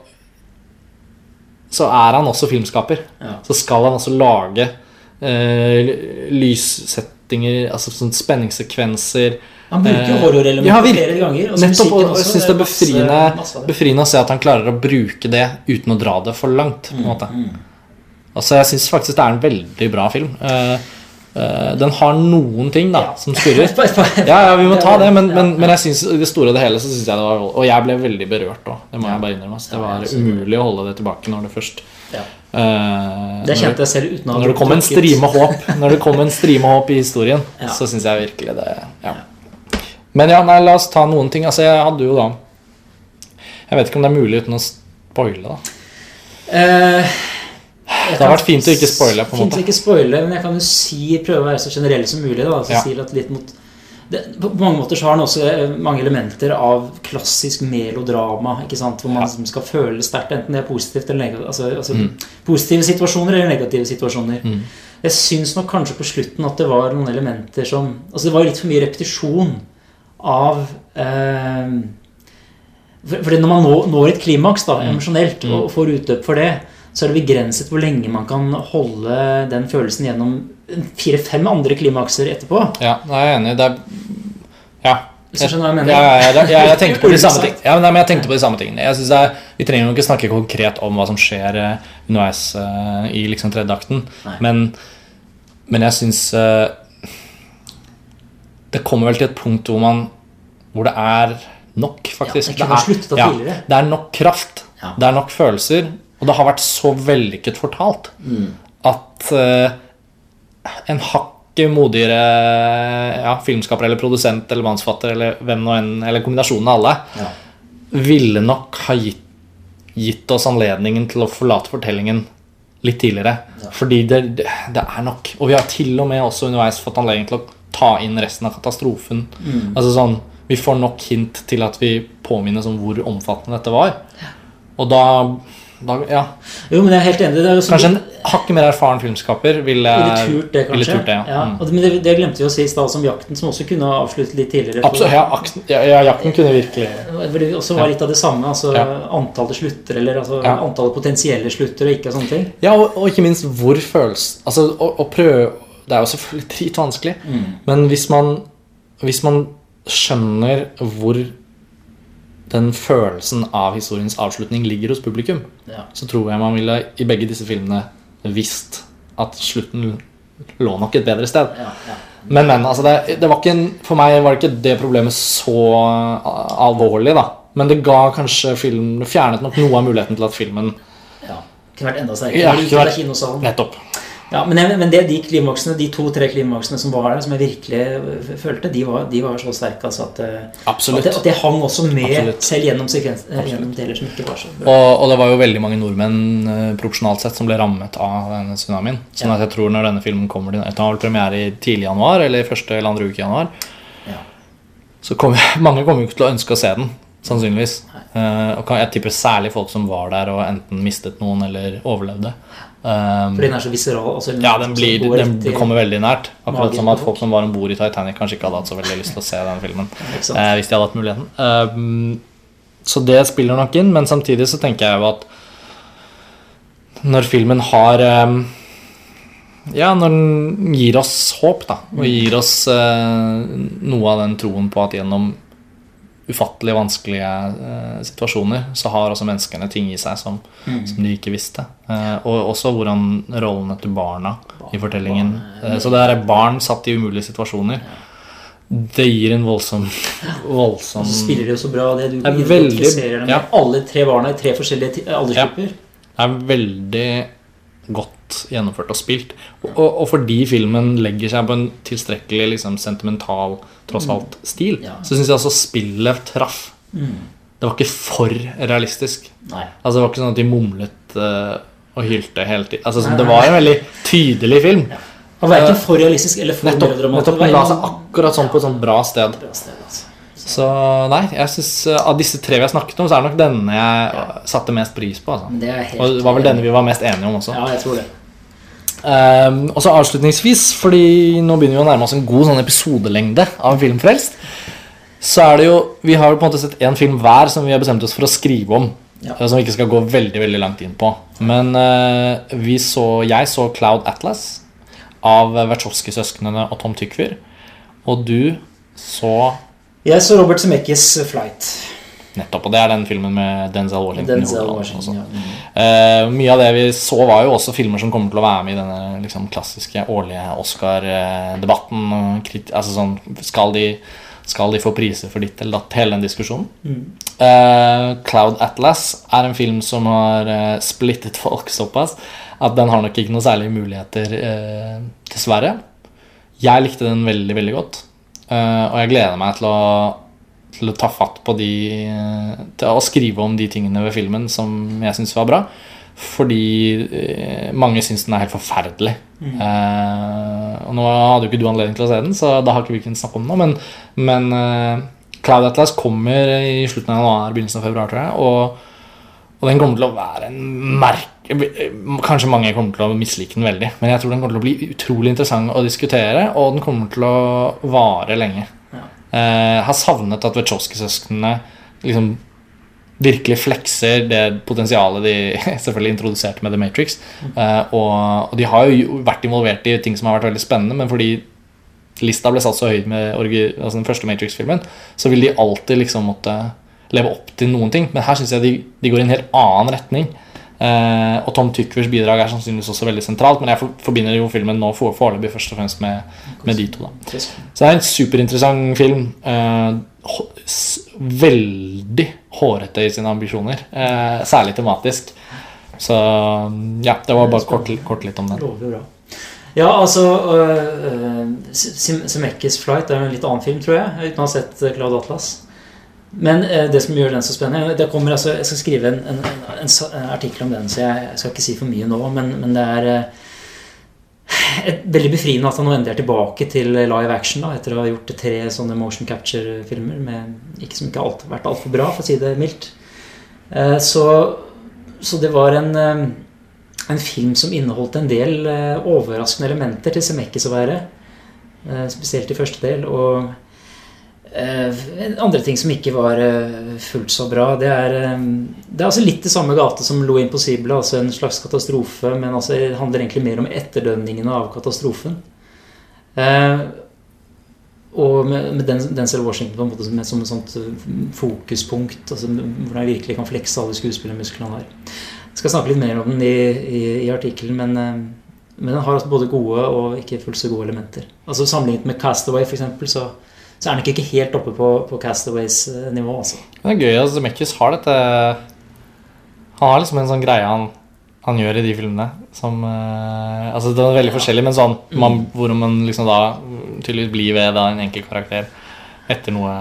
Så er han også filmskaper. Ja. Så skal han også lage eh, lyssettinger, altså sånn spenningssekvenser. Han bruker jo horrorelementer ja, flere ganger. og Nettopp, og jeg syns det er befriende, masse av det. befriende å se at han klarer å bruke det uten å dra det for langt. på en måte Altså Jeg syns faktisk det er en veldig bra film. Uh, den har noen ting da Ja. som skurrer. Ja, ja, vi må ta det, men, men, men jeg synes, i det store og det hele så syns jeg det var Og jeg ble veldig berørt òg, det må jeg bare innrømme. Det var umulig å holde det tilbake når det først Ja. eh, Det kjente jeg selv uten å ha når det kom en strime håp Når det kom en strime håp i historien, Ja. så syns jeg virkelig det ja. Men ja, nei, la oss ta noen ting. Altså, jeg hadde jo da Jeg vet ikke om det er mulig uten å spoile, da. Eh, Det har vært fint å ikke spoile, på en måte. Fint å ikke spoile, men jeg kan jo si, prøve å være så generell som mulig. Da, altså Ja. si at litt mot det, På mange måter så har den også eh, mange elementer av klassisk melodrama. ikke sant? Hvor man Ja. liksom skal føle sterkt, enten det er positivt eller negativt. Altså, altså Positive situasjoner eller negative situasjoner. Mm. Jeg syns nok kanskje på slutten at det var noen elementer som Altså Det var litt for mye repetisjon av eh, for, fordi når man når, et klimaks da, Mm. emosjonelt og får utløp for det, så er det begrenset hvor lenge man kan holde den følelsen gjennom fire-fem andre klimakser etterpå. Ja, jeg er enig. Det er Ja. Jeg ja, jeg tenkte på de samme ting. Ja, men, nei, men jeg tenkte på de samme tingene. Jeg er, Vi trenger jo ikke snakke konkret om hva som skjer eh, underveis uh, i liksom tredje akten, men, men jeg syns uh, Det kommer vel til et punkt hvor man Hvor det er nok, faktisk. Ja, det kunne er- ja, det er nok kraft. Ja. Det er nok følelser. Og det har vært så vellykket fortalt at uh, en hakket modigere ja, filmskaper eller produsent eller mannsfatter eller hvem nå enn, eller kombinasjonen av alle, Ja. ville nok ha gitt, gitt oss anledningen til å forlate fortellingen litt tidligere. Fordi det, det, det er nok Og vi har til og med også underveis fått anledning til å ta inn resten av katastrofen. Altså sånn Vi får nok hint til at vi påminnes om hvor omfattende dette var. Og da, da Ja. Jo, men jeg er helt enig. Er jo Kanskje en hakket mer erfaren filmskaper ville, Ville turt det, kanskje. turt det, ja. ja. Mm. Men det, det glemte vi å si i stad, som Jakten, som også kunne ha avsluttet litt tidligere. Absolutt. Ja, ja, ja, jakten kunne virkelig Hvor det også var litt av det samme. altså. Antallet slutter, eller altså antallet potensielle slutter, og ikke sånne ting. Ja, og, og ikke minst hvor føles Altså, å, å prøve Det er jo selvfølgelig dritvanskelig, men hvis man Hvis man skjønner hvor den følelsen av historiens avslutning ligger hos publikum, Ja. så tror jeg man ville i begge disse filmene visst at slutten lå nok et bedre sted. Ja, ja. Men, men, altså det, det en, for meg var det ikke det problemet så alvorlig, da. Men det ga kanskje film fjernet nok noe av muligheten til at filmen ja. Kunne vært enda sterkere. Ja, kunne vært-. Nettopp. Ja, men, jeg, men det, de klimaksene, de to-tre klimaksene som var der, som jeg virkelig øh, følte, de var, de var så sterke altså, at, øh, at, det, at det hang også med, Absolutt. selv gjennom, øh, gjennom deler som ikke var så bra. Og, og det var jo veldig mange nordmenn eh, proporsjonalt sett som ble rammet av denne tsunamien. Sånn Ja. at jeg tror når denne filmen kommer til Den har vel premiere i tidlig januar, eller første eller andre uke i januar. Ja. Så kommer, mange kommer jo ikke til å ønske å se den, sannsynligvis. Eh, og jeg tipper særlig folk som var der og enten mistet noen eller overlevde. Um, For den er så viseral. Altså, ja, den, blir, den kommer veldig nært. Akkurat magen som at folk som var om bord i Titanic, kanskje ikke hadde hatt så veldig lyst til å se den filmen. Eh, hvis de hadde hatt muligheten. Um, så det spiller nok inn, men samtidig så tenker jeg jo at når filmen har um, Ja, når den gir oss håp, da, og gir oss eh, noe av den troen på at gjennom ufattelig vanskelige eh, situasjoner så har også menneskene ting i seg som, som de ikke visste. Eh, og også hvordan rollene til barna i fortellingen eh, Så det er barn satt i umulige situasjoner. Det gir en voldsom voldsom Og så spiller de jo så bra det du er identifiserer dem med ja. alle tre barna i tre forskjellige aldersgrupper. Ja. Det er veldig godt gjennomført og spilt. Og, og, og fordi filmen legger seg på en tilstrekkelig liksom, sentimental, tross alt, stil, Ja. så syns jeg altså spillet traff. Det var ikke for realistisk. Nei. Altså Det var ikke sånn at de mumlet uh, og hylte hele tiden. Altså, sånn, det var en veldig tydelig film. Og verken for realistisk eller for Nettopp, melodramatisk. nettopp var la seg akkurat sånn på et sånt bra sted. bra sted, altså. Så nei, jeg synes eh, av disse tre vi har snakket om, så er det nok denne jeg satte mest pris på. Altså. Det helt Og det var vel denne vi var mest enige om også. Ja, jeg tror det. Um, og så avslutningsvis, fordi nå begynner vi å nærme oss en god sånn episodelengde av Filmfrelst, så er det jo Vi har jo på en måte sett én film hver som vi har bestemt oss for å skrive om. Ja. eh, Som vi ikke skal gå veldig veldig langt inn på. Men uh, vi så, jeg så Cloud Atlas av Wachowski-søsknene og Tom Tykver. Og du så Jeg så Robert Zemeckis Flight. nettopp. Og det er den filmen med Denzel Washington. Denzel Washington, ja. Mm. Eh, mye av det vi så, var jo også filmer som kommer til å være med i denne liksom, klassiske årlige Oscar-debatten. Altså sånn skal de, skal de få priser for ditt eller datt? Hele den diskusjonen. Eh, Cloud Atlas er en film som har uh, splittet folk såpass at den har nok ikke noen særlige muligheter, eh, dessverre. Jeg likte den veldig, veldig godt. Eh, og jeg gleder meg til å, til å ta fatt på de Til å skrive om de tingene ved filmen som jeg syns var bra. Fordi eh, mange syns den er helt forferdelig. Eh, og nå hadde jo ikke du anledning til å se den, så da har ikke vi kunnet snakke om den. Men, men uh, Cloud Atlas kommer i slutten av januar, begynnelsen av februar, tror jeg. Og, og den kommer til å være en merke Kanskje mange kommer til å mislike den veldig, men jeg tror den kommer til å bli utrolig interessant å diskutere, og den kommer til å vare lenge. Ja. Eh, har savnet at Wachowski-søsknene liksom virkelig flekser det potensialet de selvfølgelig introduserte med The Matrix. Eh, og, og de har jo vært involvert i ting som har vært veldig spennende, men fordi lista ble satt så høyt med altså den første Matrix-filmen, så vil de alltid liksom måtte leve opp til noen ting. Men her syns jeg de, de går i en helt annen retning. Eh, og Tom Tykvers bidrag er sannsynligvis også veldig sentralt, men jeg for, forbinder jo filmen nå for, foreløpig først og fremst med, med de to. da så det er en superinteressant film. Eh, s- veldig hårete i sine ambisjoner. Eh, særlig tematisk. Så ja, det var bare kort, kort litt om den. Ja, altså uh, Zemeckis Flight er en litt annen film, tror jeg, uten å ha sett Cloud Atlas. Men eh, det som gjør den så spennende det kommer, altså, Jeg skal skrive en, en, en, en, artikkel om den, så jeg, jeg, skal ikke si for mye nå. Men, men det er et, veldig befriende at han nå endelig er tilbake til live action da, etter å ha gjort tre sånne motion capture-filmer med ikke som ikke har vært altfor bra, for å si det mildt. så, så det var en en film som inneholdt en del uh, overraskende elementer til Zemeckis å være. Uh, spesielt i første del. Og andre ting som ikke var fullt så bra, det er, det er altså litt i samme gate som Lo Impossible. Altså en slags katastrofe, men altså, det handler egentlig mer om etterdønningene av katastrofen. og med, med Denzel Washington på en måte som, som et sånt fokuspunkt. Altså, hvordan jeg virkelig kan flekse alle skuespillermusklene han. Jeg skal snakke litt mer om den i, i, i artikkelen, men, eh, men, den har altså både gode og ikke fullt så gode elementer. Altså Sammenlignet med Castaway, f.eks., så, så er han ikke helt oppe på, på Castaways eh. Altså. Det er gøy at altså, Zemeckis har dette Han har liksom en sånn greie han, han gjør i de filmene som uh, Altså Det er veldig ja. forskjellig, men sånn mm. man, hvor man liksom da tydeligvis blir ved da, en enkel karakter etter noe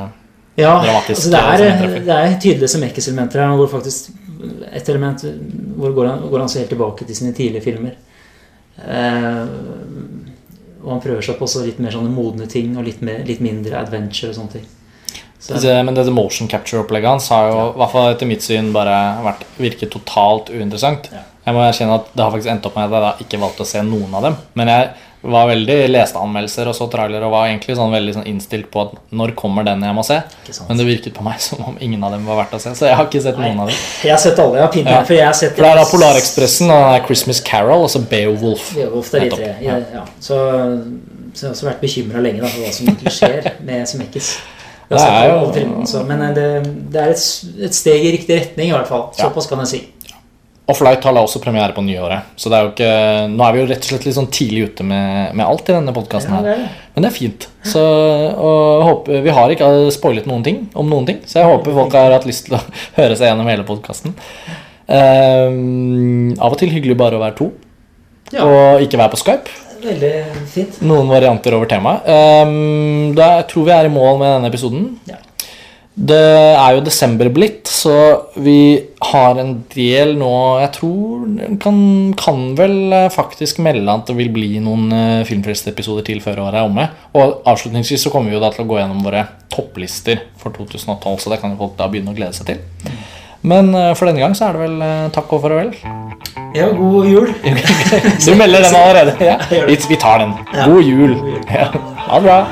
ja, dramatisk. Altså det, er, det er tydelige Zemeckis-elementer her, hvor faktisk et element hvor går han, går han så helt tilbake til sine tidlige filmer. Eh, og han prøver seg på også litt mer sånne modne ting og litt, mer, litt mindre adventure og sånne ting. Så, det, men det motion capture-opplegget hans har jo, ja. i hvert fall etter mitt syn, bare vært, virket totalt uinteressant. Ja. Jeg må erkjenne at det har faktisk endt opp med at jeg da ikke valgte å se noen av dem. Men jeg var veldig leste anmeldelser og så trailer og var egentlig sånn veldig sånn innstilt på at når kommer den jeg må se. Men det virket på meg som om ingen av dem var verdt å se. Så jeg har ikke sett Nei. noen av dem. Jeg har sett alle. Jeg har pinnet, ja. For jeg har sett for det er da Polarekspressen og Christmas Carol og så Beowulf. Beowulf det er de tre. Ja. Ja. Så, så, jeg har også vært bekymra lenge da, for hva som egentlig skjer med Smekkis. Det er jo, men eh, det, det er et, et, steg i riktig retning, i hvert fall. Såpass kan jeg si. Og Flight har også premiere på nyåret. Så det er jo ikke, nå er vi jo rett og slett litt sånn tidlig ute med, med alt i denne podkasten. Ja, Men det er fint. Så, håper, vi har ikke spoilet noen ting om noen ting, så jeg håper folk har hatt lyst til å høre seg gjennom hele podkasten. Um, ehm, av og til hyggelig bare å være to, ja. og ikke være på Skype. Veldig fint. Noen varianter over temaet. Um, da tror vi er i mål med denne episoden. Ja. Det er jo desember blitt, så vi har en del nå Jeg tror kan, kan vel eh, faktisk melde at det vil bli noen uh, til før året er omme. Og avslutningsvis så kommer vi jo da til å gå gjennom våre topplister for 2012, så det kan jo folk da begynne å glede seg til. Men uh, for denne gang så er det vel takk og farvel. Ja, god jul. du melder den allerede? Ja. Vi tar den. God jul. Ja. Ha det bra.